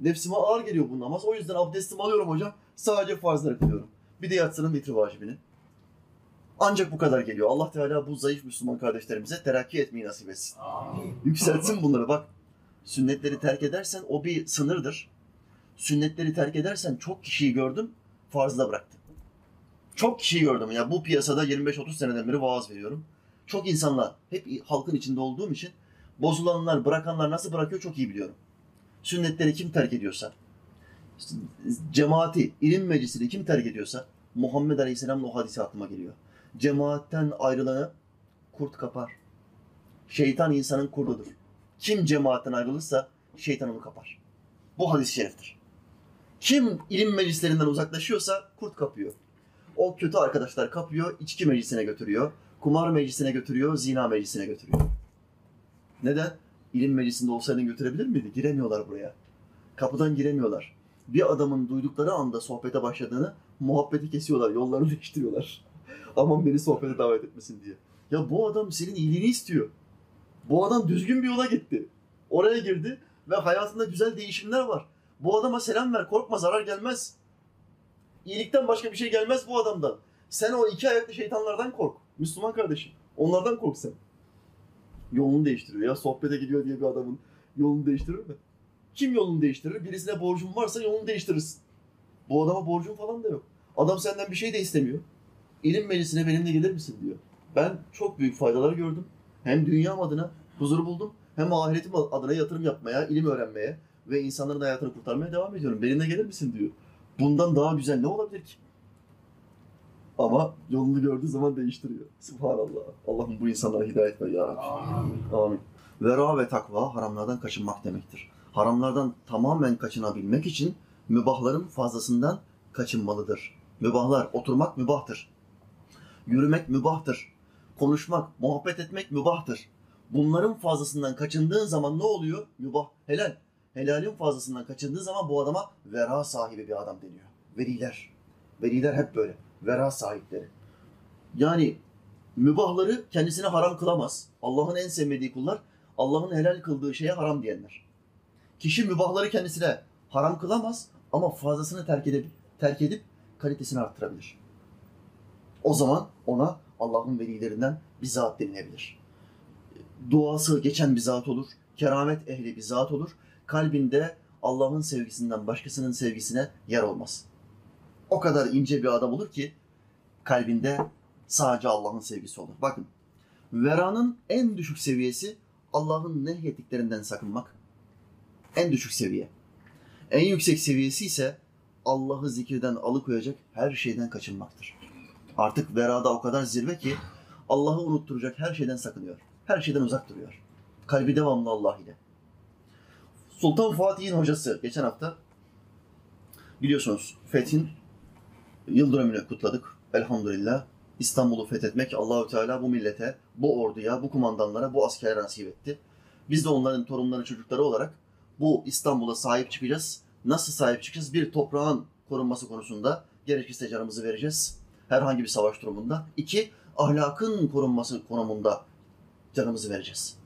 Nefsime ağır geliyor bu namaz. O yüzden abdestimi alıyorum hocam. Sadece farzları kılıyorum. Bir de yatsının vitri vacibini. Ancak bu kadar geliyor. Allah Teala bu zayıf Müslüman kardeşlerimize terakki etmeyi nasip etsin. Yükseltsin bunları bak. Sünnetleri terk edersen o bir sınırdır. Sünnetleri terk edersen çok kişiyi gördüm, farzda bıraktım. Çok kişiyi gördüm. Ya bu piyasada 25-30 seneden beri vaaz veriyorum. Çok insanlar, hep halkın içinde olduğum için bozulanlar, bırakanlar nasıl bırakıyor çok iyi biliyorum. Sünnetleri kim terk ediyorsa, cemaati, ilim meclisini kim terk ediyorsa Muhammed Aleyhisselam'ın o hadisi aklıma geliyor. Cemaatten ayrılanı kurt kapar. Şeytan insanın kurdudur. Kim cemaatten ayrılırsa şeytan onu kapar. Bu hadis-i şeriftir. Kim ilim meclislerinden uzaklaşıyorsa kurt kapıyor. O kötü arkadaşlar kapıyor, içki meclisine götürüyor, kumar meclisine götürüyor, zina meclisine götürüyor. Neden? İlim meclisinde olsaydın götürebilir miydi? Giremiyorlar buraya. Kapıdan giremiyorlar. Bir adamın duydukları anda sohbete başladığını muhabbeti kesiyorlar, yollarını *laughs* değiştiriyorlar. Aman beni sohbete davet etmesin diye. Ya bu adam senin iyiliğini istiyor. Bu adam düzgün bir yola gitti. Oraya girdi ve hayatında güzel değişimler var. Bu adama selam ver, korkma zarar gelmez. İyilikten başka bir şey gelmez bu adamdan. Sen o iki ayaklı şeytanlardan kork. Müslüman kardeşim. Onlardan kork sen. Yolunu değiştiriyor ya. Sohbete gidiyor diye bir adamın yolunu değiştirir mi? Kim yolunu değiştirir? Birisine borcun varsa yolunu değiştirirsin. Bu adama borcun falan da yok. Adam senden bir şey de istemiyor. İlim meclisine benimle gelir misin diyor. Ben çok büyük faydalar gördüm. Hem dünyam adına huzur buldum. Hem ahiretim adına yatırım yapmaya, ilim öğrenmeye ve insanların hayatını kurtarmaya devam ediyorum. Benimle gelir misin diyor. Bundan daha güzel ne olabilir ki? Ama yolunu gördüğü zaman değiştiriyor. Subhanallah. Allah'ım bu insanlara hidayet ver ya Rabbi. Amin. Amin. Vera ve takva haramlardan kaçınmak demektir. Haramlardan tamamen kaçınabilmek için mübahların fazlasından kaçınmalıdır. Mübahlar, oturmak mübahtır. Yürümek mübahtır. Konuşmak, muhabbet etmek mübahtır. Bunların fazlasından kaçındığın zaman ne oluyor? Mübah, helal. Helalin fazlasından kaçındığı zaman bu adama vera sahibi bir adam deniyor. Veliler. Veliler hep böyle. Vera sahipleri. Yani mübahları kendisine haram kılamaz. Allah'ın en sevmediği kullar Allah'ın helal kıldığı şeye haram diyenler. Kişi mübahları kendisine haram kılamaz ama fazlasını terk edip, terk edip kalitesini arttırabilir. O zaman ona Allah'ın velilerinden bir zat denilebilir. Duası geçen bir zat olur, keramet ehli bir zat olur. Kalbinde Allah'ın sevgisinden başkasının sevgisine yer olmaz. O kadar ince bir adam olur ki kalbinde sadece Allah'ın sevgisi olur. Bakın, veranın en düşük seviyesi Allah'ın nehyettiklerinden sakınmak. En düşük seviye. En yüksek seviyesi ise Allah'ı zikirden alıkoyacak her şeyden kaçınmaktır. Artık verada o kadar zirve ki Allah'ı unutturacak her şeyden sakınıyor. Her şeyden uzak duruyor. Kalbi devamlı Allah ile. Sultan Fatih'in hocası geçen hafta biliyorsunuz Fethin yıl dönümünü kutladık. Elhamdülillah. İstanbul'u fethetmek Allahü Teala bu millete, bu orduya, bu kumandanlara, bu askerlere nasip etti. Biz de onların torunları, çocukları olarak bu İstanbul'a sahip çıkacağız. Nasıl sahip çıkacağız? Bir toprağın korunması konusunda gerekirse canımızı vereceğiz. Herhangi bir savaş durumunda. İki, ahlakın korunması konumunda canımızı vereceğiz.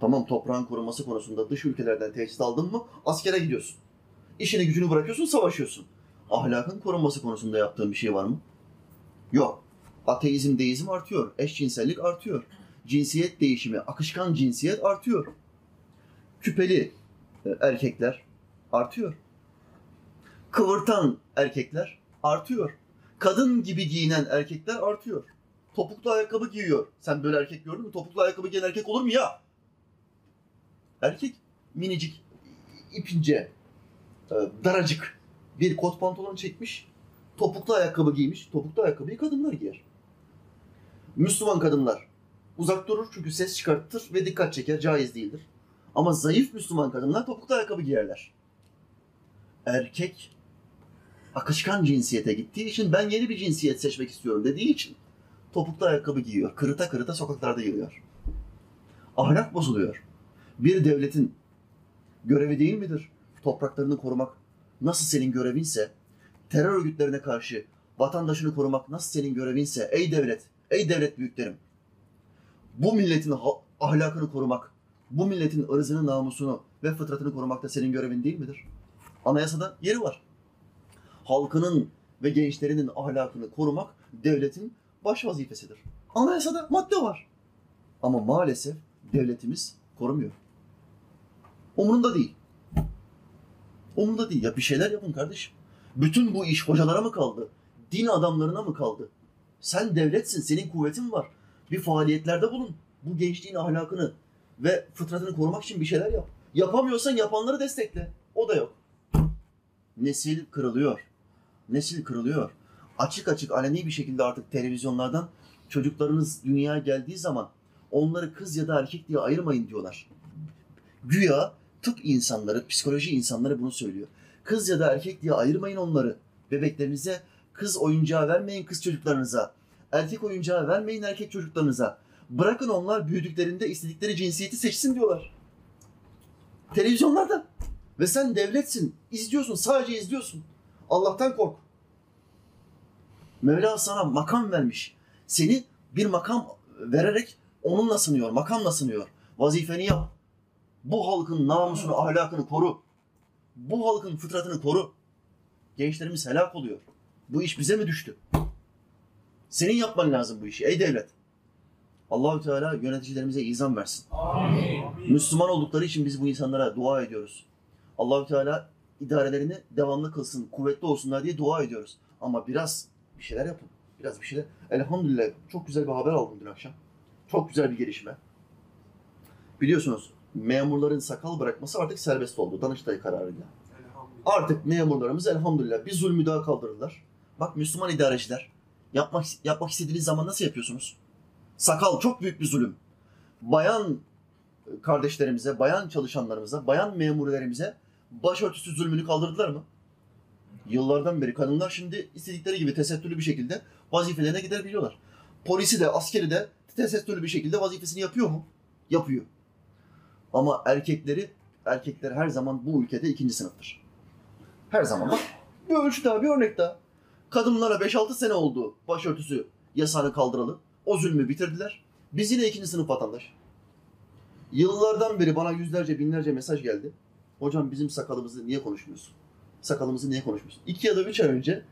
Tamam toprağın korunması konusunda dış ülkelerden tehdit aldın mı askere gidiyorsun. İşini gücünü bırakıyorsun, savaşıyorsun. Ahlakın korunması konusunda yaptığın bir şey var mı? Yok. Ateizm, deizm artıyor. Eşcinsellik artıyor. Cinsiyet değişimi, akışkan cinsiyet artıyor. Küpeli e, erkekler artıyor. Kıvırtan erkekler artıyor. Kadın gibi giyinen erkekler artıyor. Topuklu ayakkabı giyiyor. Sen böyle erkek gördün mü? Topuklu ayakkabı giyen erkek olur mu ya? Erkek minicik, ipince, e, daracık bir kot pantolon çekmiş. Topuklu ayakkabı giymiş. Topuklu ayakkabıyı kadınlar giyer. Müslüman kadınlar uzak durur çünkü ses çıkartır ve dikkat çeker. Caiz değildir. Ama zayıf Müslüman kadınlar topuklu ayakkabı giyerler. Erkek akışkan cinsiyete gittiği için ben yeni bir cinsiyet seçmek istiyorum dediği için topuklu ayakkabı giyiyor. Kırıta kırıta sokaklarda yürüyor. Ahlak bozuluyor. Bir devletin görevi değil midir? Topraklarını korumak nasıl senin görevinse, terör örgütlerine karşı vatandaşını korumak nasıl senin görevinse, ey devlet, ey devlet büyüklerim, bu milletin ahlakını korumak, bu milletin ırzını, namusunu ve fıtratını korumak da senin görevin değil midir? Anayasada yeri var. Halkının ve gençlerinin ahlakını korumak devletin baş vazifesidir. Anayasada madde var. Ama maalesef devletimiz korumuyor. Umurunda değil. Umurunda değil. Ya bir şeyler yapın kardeşim. Bütün bu iş hocalara mı kaldı? Din adamlarına mı kaldı? Sen devletsin, senin kuvvetin var. Bir faaliyetlerde bulun. Bu gençliğin ahlakını ve fıtratını korumak için bir şeyler yap. Yapamıyorsan yapanları destekle. O da yok. Nesil kırılıyor. Nesil kırılıyor. Açık açık aleni bir şekilde artık televizyonlardan çocuklarınız dünyaya geldiği zaman onları kız ya da erkek diye ayırmayın diyorlar. Güya tıp insanları, psikoloji insanları bunu söylüyor. Kız ya da erkek diye ayırmayın onları. Bebeklerinize kız oyuncağı vermeyin kız çocuklarınıza. Erkek oyuncağı vermeyin erkek çocuklarınıza. Bırakın onlar büyüdüklerinde istedikleri cinsiyeti seçsin diyorlar. Televizyonlarda. Ve sen devletsin. İzliyorsun. Sadece izliyorsun. Allah'tan kork. Mevla sana makam vermiş. Seni bir makam vererek onunla sınıyor, makamla sınıyor. Vazifeni yap. Bu halkın namusunu, ahlakını koru. Bu halkın fıtratını koru. Gençlerimiz helak oluyor. Bu iş bize mi düştü? Senin yapman lazım bu işi ey devlet. Allahü Teala yöneticilerimize izan versin. Amin. Müslüman oldukları için biz bu insanlara dua ediyoruz. Allahü Teala idarelerini devamlı kılsın, kuvvetli olsunlar diye dua ediyoruz. Ama biraz bir şeyler yapın. Biraz bir şeyler. Elhamdülillah çok güzel bir haber aldım dün akşam. Çok güzel bir gelişme. Biliyorsunuz memurların sakal bırakması artık serbest oldu Danıştay kararıyla. Artık memurlarımız elhamdülillah bir zulmü daha kaldırdılar. Bak Müslüman idareciler yapmak yapmak istediğiniz zaman nasıl yapıyorsunuz? Sakal çok büyük bir zulüm. Bayan kardeşlerimize, bayan çalışanlarımıza, bayan memurlarımıza başörtüsü zulmünü kaldırdılar mı? Yıllardan beri kadınlar şimdi istedikleri gibi tesettürlü bir şekilde vazifelerine gidebiliyorlar. Polisi de, askeri de tesettürlü bir şekilde vazifesini yapıyor mu? Yapıyor. Ama erkekleri, erkekler her zaman bu ülkede ikinci sınıftır. Her zaman. Bak bir ölçü daha, bir örnek daha. Kadınlara 5-6 sene oldu başörtüsü yasağını kaldıralı. O zulmü bitirdiler. Biz yine ikinci sınıf vatandaş. Yıllardan beri bana yüzlerce, binlerce mesaj geldi. Hocam bizim sakalımızı niye konuşmuyorsun? Sakalımızı niye konuşmuyorsun? İki ya da üç ay önce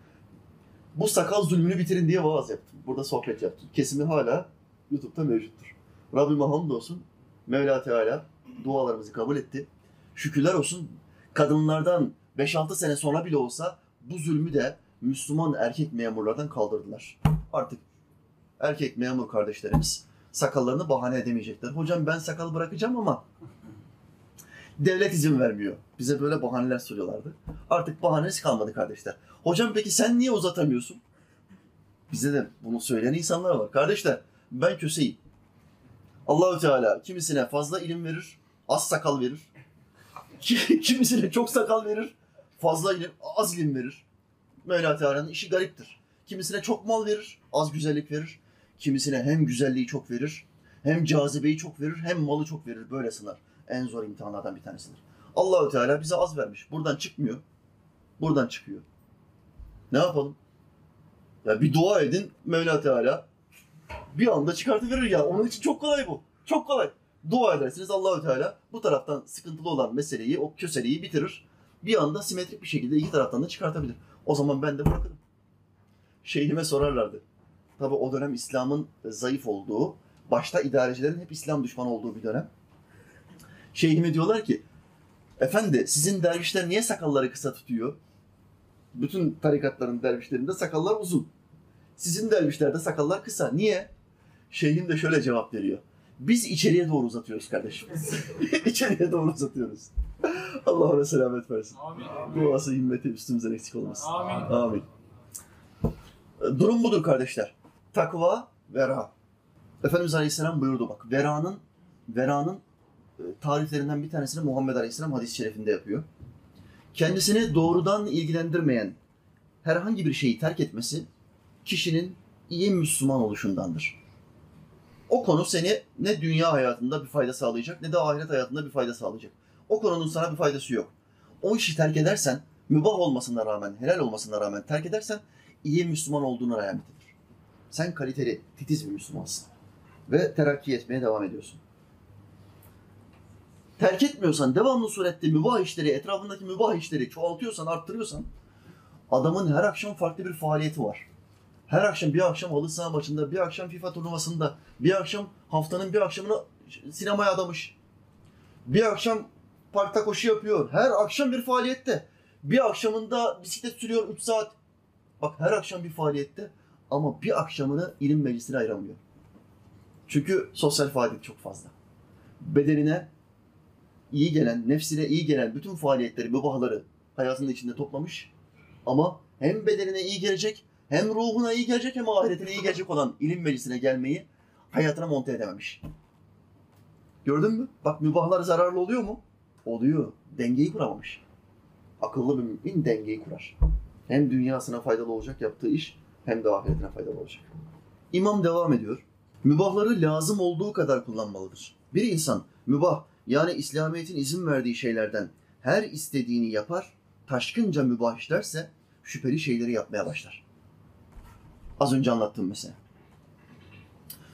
bu sakal zulmünü bitirin diye vaaz yaptım. Burada sohbet yaptım. Kesimi hala YouTube'da mevcuttur. Rabbime hamdolsun. Mevla Teala dualarımızı kabul etti. Şükürler olsun kadınlardan 5-6 sene sonra bile olsa bu zulmü de Müslüman erkek memurlardan kaldırdılar. Artık erkek memur kardeşlerimiz sakallarını bahane edemeyecekler. Hocam ben sakal bırakacağım ama devlet izin vermiyor. Bize böyle bahaneler söylüyorlardı. Artık bahanesi kalmadı kardeşler. Hocam peki sen niye uzatamıyorsun? Bize de bunu söyleyen insanlar var. Kardeşler ben köseyim. Allahü Teala kimisine fazla ilim verir, az sakal verir. Ki- *laughs* Kimisine çok sakal verir, fazla ilim, az ilim verir. Mevla Teala'nın işi gariptir. Kimisine çok mal verir, az güzellik verir. Kimisine hem güzelliği çok verir, hem cazibeyi çok verir, hem malı çok verir. Böyle sınar. En zor imtihanlardan bir tanesidir. Allahü Teala bize az vermiş. Buradan çıkmıyor. Buradan çıkıyor. Ne yapalım? Ya bir dua edin Mevla Teala bir anda çıkartıverir ya. Onun için çok kolay bu. Çok kolay. Dua edersiniz Allahü Teala bu taraftan sıkıntılı olan meseleyi, o köseleyi bitirir. Bir anda simetrik bir şekilde iki taraftan da çıkartabilir. O zaman ben de bırakırım. Şeyhime sorarlardı. Tabi o dönem İslam'ın zayıf olduğu, başta idarecilerin hep İslam düşmanı olduğu bir dönem. Şeyhime diyorlar ki, efendi sizin dervişler niye sakalları kısa tutuyor? Bütün tarikatların dervişlerinde sakallar uzun. Sizin dervişlerde sakallar kısa. Niye? Şeyhim de şöyle cevap veriyor. Biz içeriye doğru uzatıyoruz kardeşim. *laughs* içeriye doğru uzatıyoruz. Allah ona selamet versin. Amin. Duası himmeti üstümüzden eksik olmasın. Amin. Amin. Durum budur kardeşler. Takva, vera. Efendimiz Aleyhisselam buyurdu bak. Vera'nın veranın e, tariflerinden bir tanesini Muhammed Aleyhisselam hadis-i şerifinde yapıyor. Kendisini doğrudan ilgilendirmeyen herhangi bir şeyi terk etmesi kişinin iyi Müslüman oluşundandır. O konu seni ne dünya hayatında bir fayda sağlayacak ne de ahiret hayatında bir fayda sağlayacak. O konunun sana bir faydası yok. O işi terk edersen, mübah olmasına rağmen, helal olmasına rağmen terk edersen iyi Müslüman olduğunu alametidir. Sen kaliteli, titiz bir Müslümansın. Ve terakki etmeye devam ediyorsun. Terk etmiyorsan, devamlı surette mübah işleri, etrafındaki mübah işleri çoğaltıyorsan, arttırıyorsan adamın her akşam farklı bir faaliyeti var. Her akşam bir akşam halı saha maçında, bir akşam FIFA turnuvasında, bir akşam haftanın bir akşamını sinemaya adamış. Bir akşam parkta koşu yapıyor. Her akşam bir faaliyette. Bir akşamında bisiklet sürüyor 3 saat. Bak her akşam bir faaliyette ama bir akşamını ilim meclisine ayıramıyor. Çünkü sosyal faaliyet çok fazla. Bedenine iyi gelen, nefsine iyi gelen bütün faaliyetleri, mübahları hayatının içinde toplamış. Ama hem bedenine iyi gelecek, hem ruhuna iyi gelecek, hem ahiretine iyi gelecek olan ilim meclisine gelmeyi hayatına monte edememiş. Gördün mü? Bak mübahlar zararlı oluyor mu? Oluyor. Dengeyi kuramamış. Akıllı bir mümin dengeyi kurar. Hem dünyasına faydalı olacak yaptığı iş, hem de ahiretine faydalı olacak. İmam devam ediyor. Mübahları lazım olduğu kadar kullanmalıdır. Bir insan mübah yani İslamiyet'in izin verdiği şeylerden her istediğini yapar, taşkınca mübah işlerse şüpheli şeyleri yapmaya başlar. Az önce anlattığım mesela.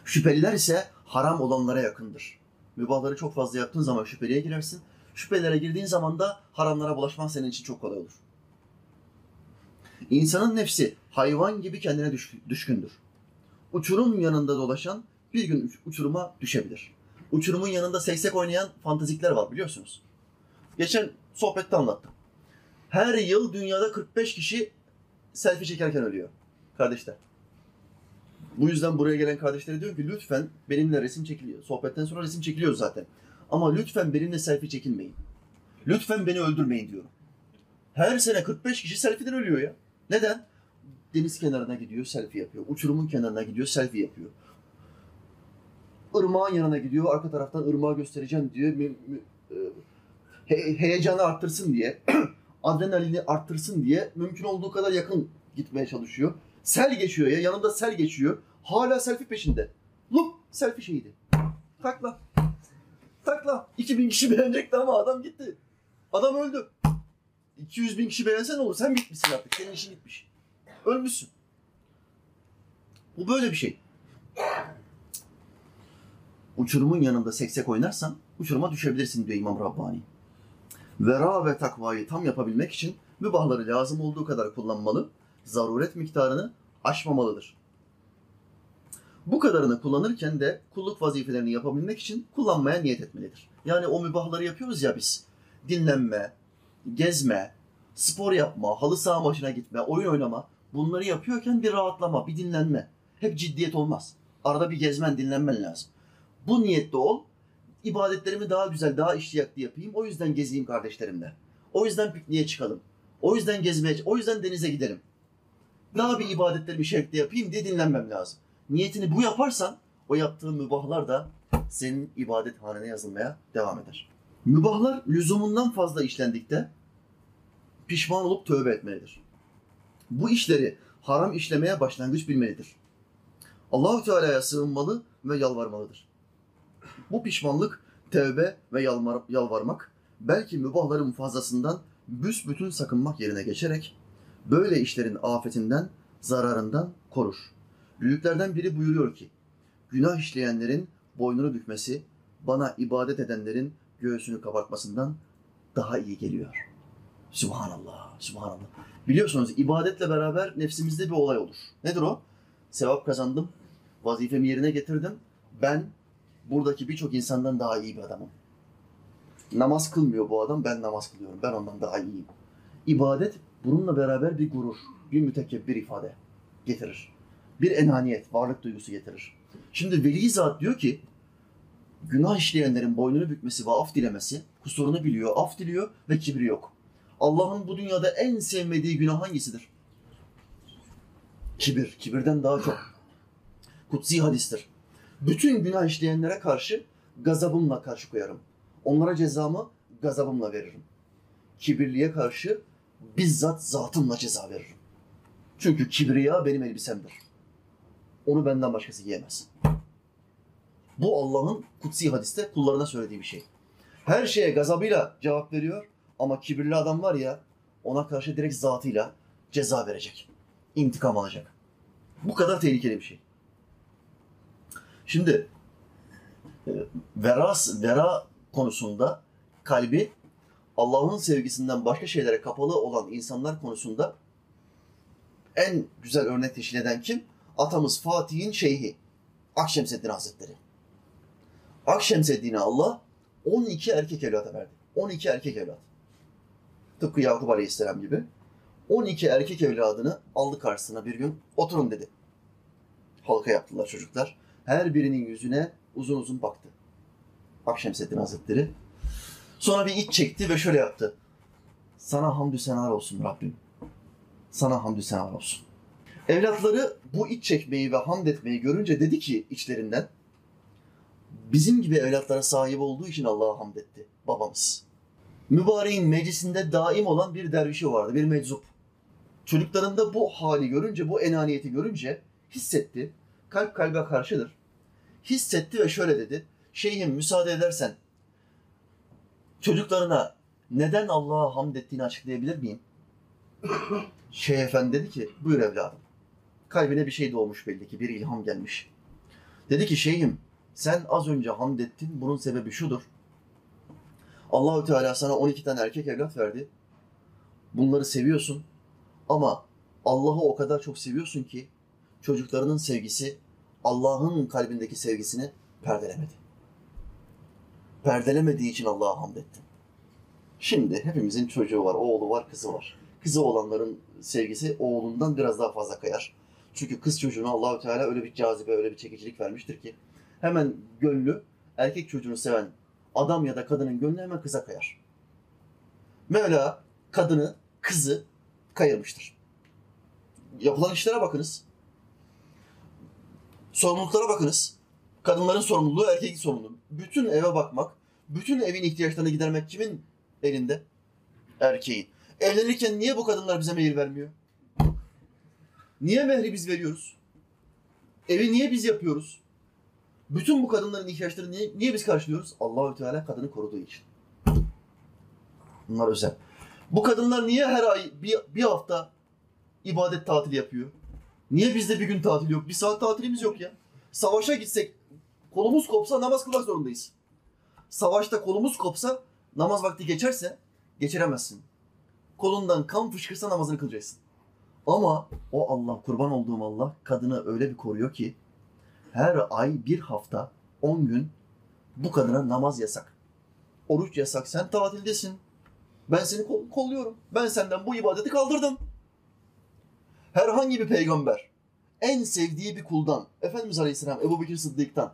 Şüpheliler ise haram olanlara yakındır. Mübahları çok fazla yaptığın zaman şüpheliye girersin. Şüphelere girdiğin zaman da haramlara bulaşman senin için çok kolay olur. İnsanın nefsi hayvan gibi kendine düş- düşkündür. Uçurum yanında dolaşan bir gün uç- uçuruma düşebilir. Uçurumun yanında seksek oynayan fantazikler var biliyorsunuz. Geçen sohbette anlattım. Her yıl dünyada 45 kişi selfie çekerken ölüyor. Kardeşler. Bu yüzden buraya gelen kardeşlere diyorum ki lütfen benimle resim çekiliyor. Sohbetten sonra resim çekiliyor zaten. Ama lütfen benimle selfie çekilmeyin. Lütfen beni öldürmeyin diyorum. Her sene 45 kişi selfie'den ölüyor ya. Neden? Deniz kenarına gidiyor, selfie yapıyor. Uçurumun kenarına gidiyor, selfie yapıyor. Irmağın yanına gidiyor, arka taraftan ırmağı göstereceğim diyor. E, he- heyecanı arttırsın diye, *clears throat* adrenalini arttırsın diye mümkün olduğu kadar yakın gitmeye çalışıyor. Sel geçiyor ya, yanında sel geçiyor. Hala selfie peşinde. Lup, selfie şeydi. Takla. Takla. 2000 kişi beğenecekti ama adam gitti. Adam öldü. 200 bin kişi beğense ne olur? Sen bitmişsin artık. Senin işin bitmiş. Ölmüşsün. Bu böyle bir şey. Uçurumun yanında seksek oynarsan uçuruma düşebilirsin diyor İmam Rabbani. Vera ve takvayı tam yapabilmek için mübahları lazım olduğu kadar kullanmalı, zaruret miktarını aşmamalıdır. Bu kadarını kullanırken de kulluk vazifelerini yapabilmek için kullanmaya niyet etmelidir. Yani o mübahları yapıyoruz ya biz. Dinlenme, gezme, spor yapma, halı saha maçına gitme, oyun oynama. Bunları yapıyorken bir rahatlama, bir dinlenme. Hep ciddiyet olmaz. Arada bir gezmen, dinlenmen lazım. Bu niyette ol. İbadetlerimi daha güzel, daha iştiyaklı yapayım. O yüzden gezeyim kardeşlerimle. O yüzden pikniğe çıkalım. O yüzden gezmeye, o yüzden denize gidelim. Daha bir ibadetlerimi şevkle yapayım diye dinlenmem lazım. Niyetini bu yaparsan o yaptığın mübahlar da senin ibadet hanene yazılmaya devam eder. Mübahlar lüzumundan fazla işlendikte pişman olup tövbe etmelidir. Bu işleri haram işlemeye başlangıç bilmelidir. Allahu Teala'ya sığınmalı ve yalvarmalıdır. Bu pişmanlık tevbe ve yalvar, yalvarmak belki mübahların fazlasından büsbütün sakınmak yerine geçerek böyle işlerin afetinden, zararından korur. Büyüklerden biri buyuruyor ki, günah işleyenlerin boynunu bükmesi bana ibadet edenlerin göğsünü kabartmasından daha iyi geliyor. Subhanallah, subhanallah. Biliyorsunuz ibadetle beraber nefsimizde bir olay olur. Nedir o? Sevap kazandım, vazifemi yerine getirdim. Ben buradaki birçok insandan daha iyi bir adamım. Namaz kılmıyor bu adam, ben namaz kılıyorum. Ben ondan daha iyiyim. İbadet bununla beraber bir gurur, bir mütekebbir ifade getirir. Bir enaniyet, varlık duygusu getirir. Şimdi veli zat diyor ki, günah işleyenlerin boynunu bükmesi ve af dilemesi, kusurunu biliyor, af diliyor ve kibri yok. Allah'ın bu dünyada en sevmediği günah hangisidir? Kibir. Kibirden daha çok. Kutsi hadistir. Bütün günah işleyenlere karşı gazabımla karşı koyarım. Onlara cezamı gazabımla veririm. Kibirliye karşı bizzat zatımla ceza veririm. Çünkü kibriya benim elbisemdir. Onu benden başkası giyemez. Bu Allah'ın kutsi hadiste kullarına söylediği bir şey. Her şeye gazabıyla cevap veriyor ama kibirli adam var ya ona karşı direkt zatıyla ceza verecek. İntikam alacak. Bu kadar tehlikeli bir şey. Şimdi e, veras, vera konusunda kalbi Allah'ın sevgisinden başka şeylere kapalı olan insanlar konusunda en güzel örnek teşkil eden kim? Atamız Fatih'in şeyhi. Akşemseddin Hazretleri. Akşemseddin'e Allah 12 erkek evlat verdi. 12 erkek evlat. Tıpkı Yakup Aleyhisselam gibi. 12 erkek evladını aldı karşısına bir gün. Oturun dedi. Halka yaptılar çocuklar. Her birinin yüzüne uzun uzun baktı. Akşemseddin Hazretleri. Sonra bir iç çekti ve şöyle yaptı. Sana hamdü senalar olsun Rabbim. Sana hamdü senalar olsun. Evlatları bu iç çekmeyi ve hamd etmeyi görünce dedi ki içlerinden bizim gibi evlatlara sahip olduğu için Allah'a hamd etti babamız. Mübareğin meclisinde daim olan bir dervişi vardı, bir meczup. Çocuklarında bu hali görünce, bu enaniyeti görünce hissetti. Kalp kalbe karşıdır. Hissetti ve şöyle dedi. Şeyhim müsaade edersen çocuklarına neden Allah'a hamd ettiğini açıklayabilir miyim? Şeyh Efendi dedi ki buyur evladım. Kalbine bir şey doğmuş belli ki, bir ilham gelmiş. Dedi ki şeyhim, sen az önce hamd ettin, bunun sebebi şudur. Allahü Teala sana 12 tane erkek evlat verdi. Bunları seviyorsun ama Allah'ı o kadar çok seviyorsun ki çocuklarının sevgisi Allah'ın kalbindeki sevgisini perdelemedi. Perdelemediği için Allah'a hamd ettin. Şimdi hepimizin çocuğu var, oğlu var, kızı var. Kızı olanların sevgisi oğlundan biraz daha fazla kayar. Çünkü kız çocuğuna Allahü Teala öyle bir cazibe, öyle bir çekicilik vermiştir ki hemen gönlü erkek çocuğunu seven adam ya da kadının gönlü hemen kıza kayar. Mevla kadını, kızı kayırmıştır. Yapılan işlere bakınız. Sorumluluklara bakınız. Kadınların sorumluluğu, erkeğin sorumluluğu. Bütün eve bakmak, bütün evin ihtiyaçlarını gidermek kimin elinde? Erkeğin. Evlenirken niye bu kadınlar bize meyil vermiyor? Niye mehri biz veriyoruz? Evi niye biz yapıyoruz? Bütün bu kadınların ihtiyaçlarını niye, niye biz karşılıyoruz? Allahü Teala kadını koruduğu için. Bunlar özel. Bu kadınlar niye her ay bir, bir hafta ibadet tatili yapıyor? Niye bizde bir gün tatil yok? Bir saat tatilimiz yok ya. Savaşa gitsek kolumuz kopsa namaz kılmak zorundayız. Savaşta kolumuz kopsa namaz vakti geçerse geçiremezsin. Kolundan kan fışkırsa namazını kılacaksın. Ama o Allah, kurban olduğum Allah kadını öyle bir koruyor ki her ay bir hafta, on gün bu kadına namaz yasak. Oruç yasak. Sen tatildesin. Ben seni kol- kolluyorum. Ben senden bu ibadeti kaldırdım. Herhangi bir peygamber en sevdiği bir kuldan, Efendimiz Aleyhisselam Ebu Bekir Sıddık'tan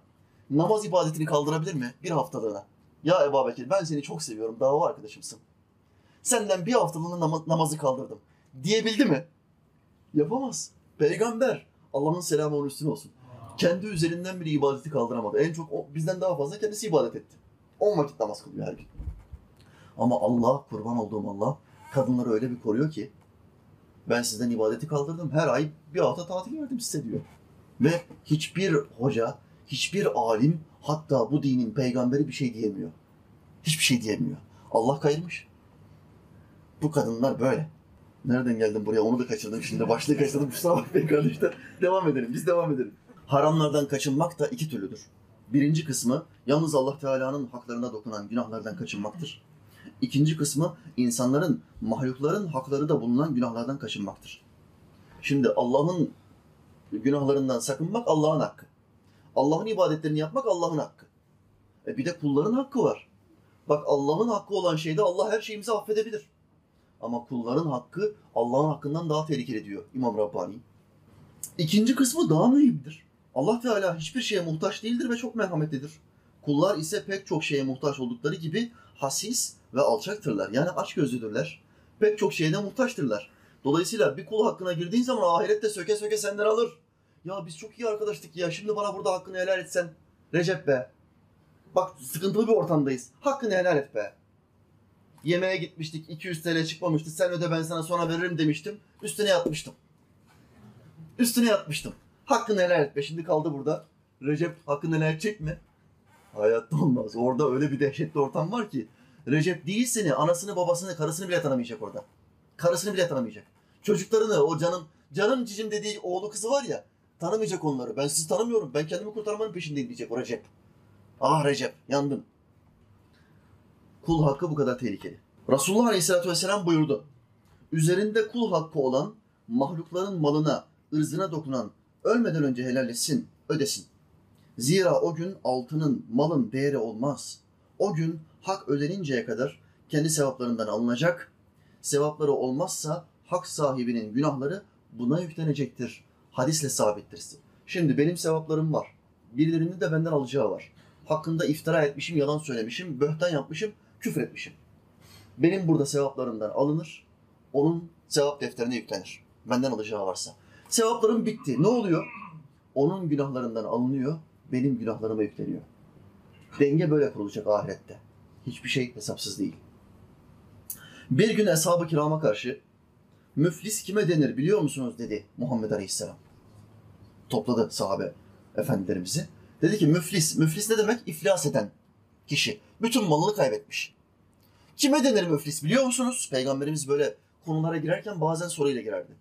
namaz ibadetini kaldırabilir mi? Bir haftalığına. Ya Ebu Bekir ben seni çok seviyorum. Dava arkadaşımsın. Senden bir haftalığına nama- namazı kaldırdım. Diyebildi mi? Yapamaz. Peygamber. Allah'ın selamı onun üstüne olsun. Kendi üzerinden bile ibadeti kaldıramadı. En çok o, bizden daha fazla kendisi ibadet etti. 10 vakit namaz kılıyor her gün. Ama Allah, kurban olduğum Allah, kadınları öyle bir koruyor ki ben sizden ibadeti kaldırdım. Her ay bir hafta tatil verdim size diyor. Ve hiçbir hoca, hiçbir alim hatta bu dinin peygamberi bir şey diyemiyor. Hiçbir şey diyemiyor. Allah kayırmış. Bu kadınlar böyle. Nereden geldim buraya onu da kaçırdım şimdi. Başlığı kaçırdım kusura bakmayın kardeşler. Devam edelim biz devam edelim. Haramlardan kaçınmak da iki türlüdür. Birinci kısmı yalnız Allah Teala'nın haklarına dokunan günahlardan kaçınmaktır. İkinci kısmı insanların, mahlukların hakları da bulunan günahlardan kaçınmaktır. Şimdi Allah'ın günahlarından sakınmak Allah'ın hakkı. Allah'ın ibadetlerini yapmak Allah'ın hakkı. E bir de kulların hakkı var. Bak Allah'ın hakkı olan şeyde Allah her şeyimizi affedebilir. Ama kulların hakkı Allah'ın hakkından daha tehlikeli diyor İmam Rabbani. İkinci kısmı daha mühimdir. Allah Teala hiçbir şeye muhtaç değildir ve çok merhametlidir. Kullar ise pek çok şeye muhtaç oldukları gibi hasis ve alçaktırlar. Yani açgözlüdürler. Pek çok şeyde muhtaçtırlar. Dolayısıyla bir kul hakkına girdiğin zaman ahirette söke söke senden alır. Ya biz çok iyi arkadaştık ya şimdi bana burada hakkını helal etsen. Recep be. Bak sıkıntılı bir ortamdayız. Hakkını helal et be. Yemeğe gitmiştik 200 TL çıkmamıştı. Sen öde ben sana sonra veririm demiştim. Üstüne yatmıştım. Üstüne yatmıştım. Hakkını helal et be. Şimdi kaldı burada. Recep hakkını helal edecek mi? Hayatta olmaz. Orada öyle bir dehşetli ortam var ki. Recep değil seni, anasını, babasını, karısını bile tanımayacak orada. Karısını bile tanımayacak. Çocuklarını, o canım, canım cicim dediği oğlu kızı var ya, tanımayacak onları. Ben sizi tanımıyorum, ben kendimi kurtarmanın peşindeyim diyecek o Recep. Ah Recep, yandın. Kul hakkı bu kadar tehlikeli. Resulullah Aleyhisselatü Vesselam buyurdu. Üzerinde kul hakkı olan mahlukların malına, ırzına dokunan ölmeden önce helalleşsin, ödesin. Zira o gün altının, malın değeri olmaz. O gün hak ödeninceye kadar kendi sevaplarından alınacak. Sevapları olmazsa hak sahibinin günahları buna yüklenecektir. Hadisle sabittir. Şimdi benim sevaplarım var. Birilerinin de benden alacağı var. Hakkında iftira etmişim, yalan söylemişim, böhtan yapmışım, küfür etmişim. Benim burada sevaplarımdan alınır, onun sevap defterine yüklenir. Benden alacağı varsa. Sevaplarım bitti. Ne oluyor? Onun günahlarından alınıyor, benim günahlarıma yükleniyor. Denge böyle kurulacak ahirette. Hiçbir şey hesapsız değil. Bir gün Eshab-ı Kiram'a karşı müflis kime denir biliyor musunuz dedi Muhammed Aleyhisselam. Topladı sahabe efendilerimizi. Dedi ki müflis, müflis ne demek? İflas eden kişi. Bütün malını kaybetmiş. Kime denir müflis biliyor musunuz? Peygamberimiz böyle konulara girerken bazen soruyla girerdi.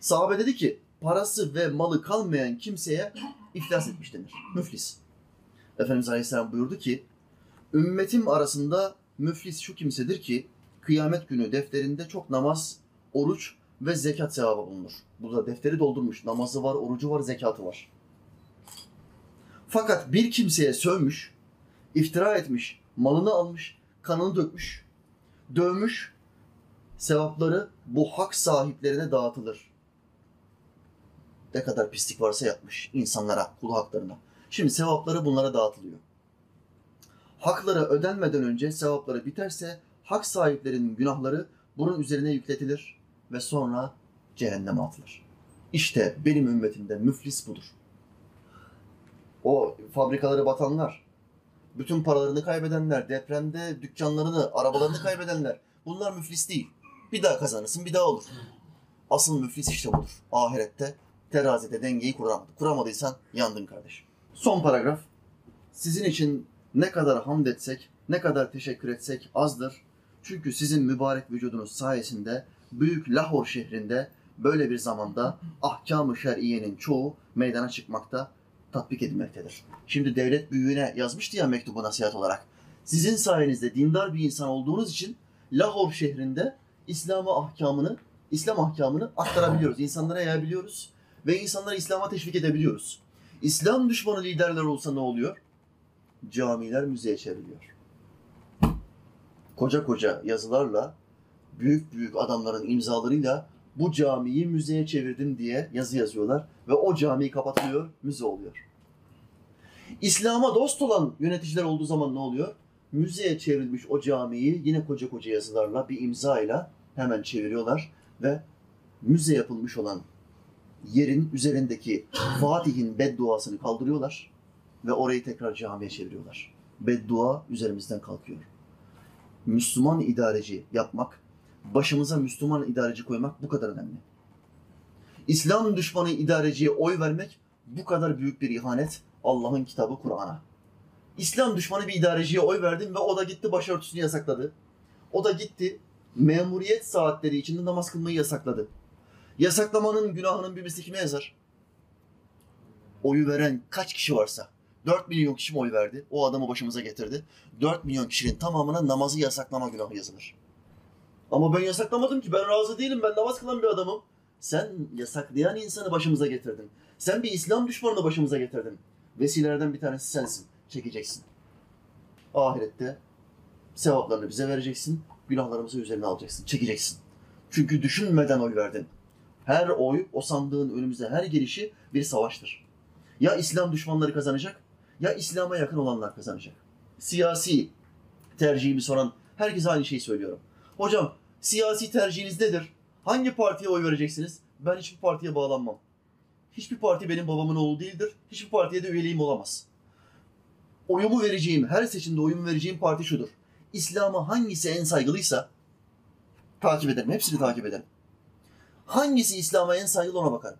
Sahabe dedi ki parası ve malı kalmayan kimseye iflas etmiş denir. Müflis. Efendimiz Aleyhisselam buyurdu ki ümmetim arasında müflis şu kimsedir ki kıyamet günü defterinde çok namaz, oruç ve zekat sevabı bulunur. Burada defteri doldurmuş. Namazı var, orucu var, zekatı var. Fakat bir kimseye sövmüş, iftira etmiş, malını almış, kanını dökmüş, dövmüş, sevapları bu hak sahiplerine dağıtılır. Ne kadar pislik varsa yapmış insanlara, kul haklarına. Şimdi sevapları bunlara dağıtılıyor. Hakları ödenmeden önce sevapları biterse hak sahiplerinin günahları bunun üzerine yükletilir ve sonra cehenneme atılır. İşte benim ümmetimde müflis budur. O fabrikaları batanlar, bütün paralarını kaybedenler, depremde dükkanlarını, arabalarını *laughs* kaybedenler. Bunlar müflis değil. Bir daha kazanırsın, bir daha olur. Asıl müflis işte budur. Ahirette terazide dengeyi kuramadı. Kuramadıysan yandın kardeşim. Son paragraf. Sizin için ne kadar hamd etsek, ne kadar teşekkür etsek azdır. Çünkü sizin mübarek vücudunuz sayesinde büyük Lahor şehrinde böyle bir zamanda ahkam-ı şer'iyenin çoğu meydana çıkmakta, tatbik edilmektedir. Şimdi devlet büyüğüne yazmıştı ya mektubu nasihat olarak. Sizin sayenizde dindar bir insan olduğunuz için Lahor şehrinde İslam'ı ahkamını, İslam ahkamını aktarabiliyoruz. İnsanlara yayabiliyoruz ve insanları İslam'a teşvik edebiliyoruz. İslam düşmanı liderler olsa ne oluyor? Camiler müzeye çevriliyor. Koca koca yazılarla, büyük büyük adamların imzalarıyla bu camiyi müzeye çevirdim diye yazı yazıyorlar ve o camiyi kapatılıyor, müze oluyor. İslam'a dost olan yöneticiler olduğu zaman ne oluyor? Müzeye çevrilmiş o camiyi yine koca koca yazılarla bir imzayla hemen çeviriyorlar ve müze yapılmış olan yerin üzerindeki Fatih'in bedduasını kaldırıyorlar ve orayı tekrar camiye çeviriyorlar. Beddua üzerimizden kalkıyor. Müslüman idareci yapmak, başımıza Müslüman idareci koymak bu kadar önemli. İslam düşmanı idareciye oy vermek bu kadar büyük bir ihanet Allah'ın kitabı Kur'an'a. İslam düşmanı bir idareciye oy verdin ve o da gitti başörtüsünü yasakladı. O da gitti memuriyet saatleri içinde namaz kılmayı yasakladı. Yasaklamanın günahının bir misli kime yazar? Oyu veren kaç kişi varsa. 4 milyon kişi mi oy verdi? O adamı başımıza getirdi. 4 milyon kişinin tamamına namazı yasaklama günahı yazılır. Ama ben yasaklamadım ki. Ben razı değilim. Ben namaz kılan bir adamım. Sen yasaklayan insanı başımıza getirdin. Sen bir İslam düşmanını başımıza getirdin. Vesilelerden bir tanesi sensin. Çekeceksin. Ahirette sevaplarını bize vereceksin. Günahlarımızı üzerine alacaksın. Çekeceksin. Çünkü düşünmeden oy verdin. Her oy, o sandığın önümüze her gelişi bir savaştır. Ya İslam düşmanları kazanacak, ya İslam'a yakın olanlar kazanacak. Siyasi tercihimi soran herkese aynı şeyi söylüyorum. Hocam siyasi tercihiniz nedir? Hangi partiye oy vereceksiniz? Ben hiçbir partiye bağlanmam. Hiçbir parti benim babamın oğlu değildir. Hiçbir partiye de üyeliğim olamaz. Oyumu vereceğim, her seçimde oyumu vereceğim parti şudur. İslam'a hangisi en saygılıysa takip ederim. Hepsini takip ederim. Hangisi İslam'a en saygılı ona bakarım.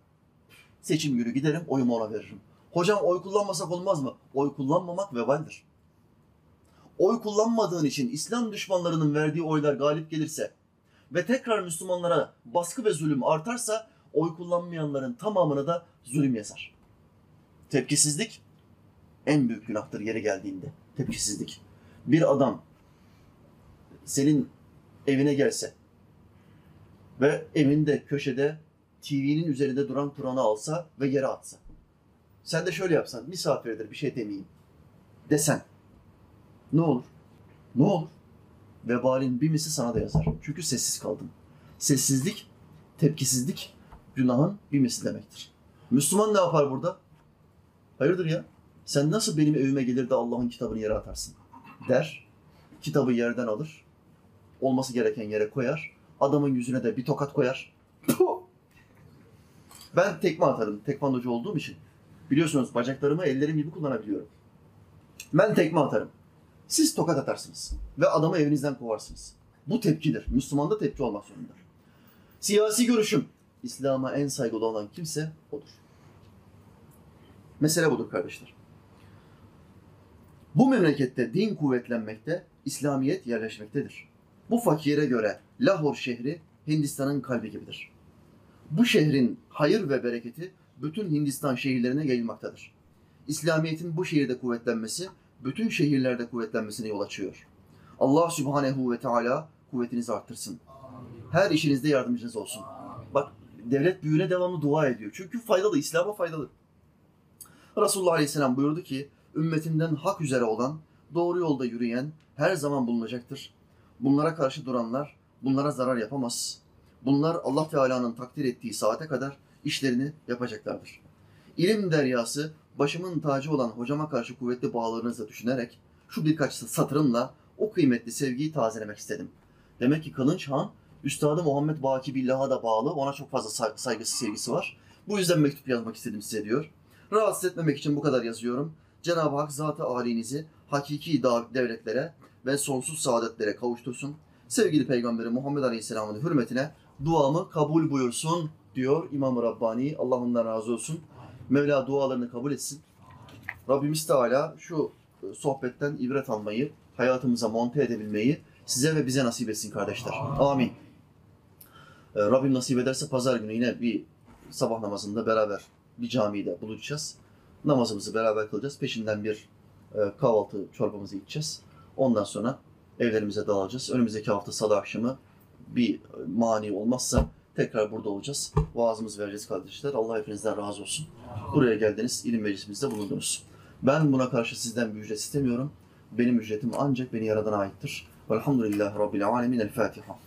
Seçim günü giderim, oyumu ona veririm. Hocam oy kullanmasak olmaz mı? Oy kullanmamak vebaldir. Oy kullanmadığın için İslam düşmanlarının verdiği oylar galip gelirse ve tekrar Müslümanlara baskı ve zulüm artarsa oy kullanmayanların tamamını da zulüm yazar. Tepkisizlik en büyük günahtır yeri geldiğinde. Tepkisizlik. Bir adam senin evine gelse ve evinde köşede TV'nin üzerinde duran Kur'an'ı alsa ve yere atsa. Sen de şöyle yapsan, misafirdir bir şey demeyeyim desen. Ne olur? Ne olur? Vebalin bir misli sana da yazar. Çünkü sessiz kaldın. Sessizlik, tepkisizlik günahın bir misli demektir. Müslüman ne yapar burada? Hayırdır ya? Sen nasıl benim evime gelir de Allah'ın kitabını yere atarsın? Der, kitabı yerden alır, olması gereken yere koyar, adamın yüzüne de bir tokat koyar. Ben tekme atarım, tekvandocu olduğum için. Biliyorsunuz bacaklarımı ellerim gibi kullanabiliyorum. Ben tekme atarım. Siz tokat atarsınız ve adamı evinizden kovarsınız. Bu tepkidir. Müslümanda tepki olmak zorundadır. Siyasi görüşüm. İslam'a en saygılı olan kimse odur. Mesele budur kardeşler. Bu memlekette din kuvvetlenmekte, İslamiyet yerleşmektedir. Bu fakire göre Lahor şehri Hindistan'ın kalbi gibidir. Bu şehrin hayır ve bereketi bütün Hindistan şehirlerine yayılmaktadır. İslamiyet'in bu şehirde kuvvetlenmesi, bütün şehirlerde kuvvetlenmesine yol açıyor. Allah Subhanehu ve Teala kuvvetinizi arttırsın. Her işinizde yardımcınız olsun. Bak devlet büyüğüne devamlı dua ediyor. Çünkü faydalı, İslam'a faydalı. Resulullah Aleyhisselam buyurdu ki, ümmetimden hak üzere olan, doğru yolda yürüyen her zaman bulunacaktır. Bunlara karşı duranlar bunlara zarar yapamaz. Bunlar Allah Teala'nın takdir ettiği saate kadar işlerini yapacaklardır. İlim deryası başımın tacı olan hocama karşı kuvvetli bağlarınızı düşünerek şu birkaç satırımla o kıymetli sevgiyi tazelemek istedim. Demek ki Kılınç Han Üstadı Muhammed Baki Billah'a da bağlı. Ona çok fazla say- saygısı, sevgisi var. Bu yüzden mektup yazmak istedim size diyor. Rahatsız etmemek için bu kadar yazıyorum. Cenab-ı Hak zat-ı alinizi hakiki devletlere ve sonsuz saadetlere kavuştursun. Sevgili Peygamberi Muhammed Aleyhisselam'ın hürmetine duamı kabul buyursun diyor İmam-ı Rabbani. Allah ondan razı olsun. Mevla dualarını kabul etsin. Rabbimiz Teala şu e, sohbetten ibret almayı, hayatımıza monte edebilmeyi size ve bize nasip etsin kardeşler. Amin. Ee, Rabbim nasip ederse pazar günü yine bir sabah namazında beraber bir camide buluşacağız. Namazımızı beraber kılacağız. Peşinden bir e, kahvaltı çorbamızı içeceğiz. Ondan sonra evlerimize dağılacağız. Önümüzdeki hafta salı akşamı bir e, mani olmazsa tekrar burada olacağız. Vaazımızı vereceğiz kardeşler. Allah hepinizden razı olsun. Buraya geldiniz, ilim meclisimizde bulundunuz. Ben buna karşı sizden bir ücret istemiyorum. Benim ücretim ancak beni yaradana aittir. Velhamdülillahi Rabbil alemin. El Fatiha.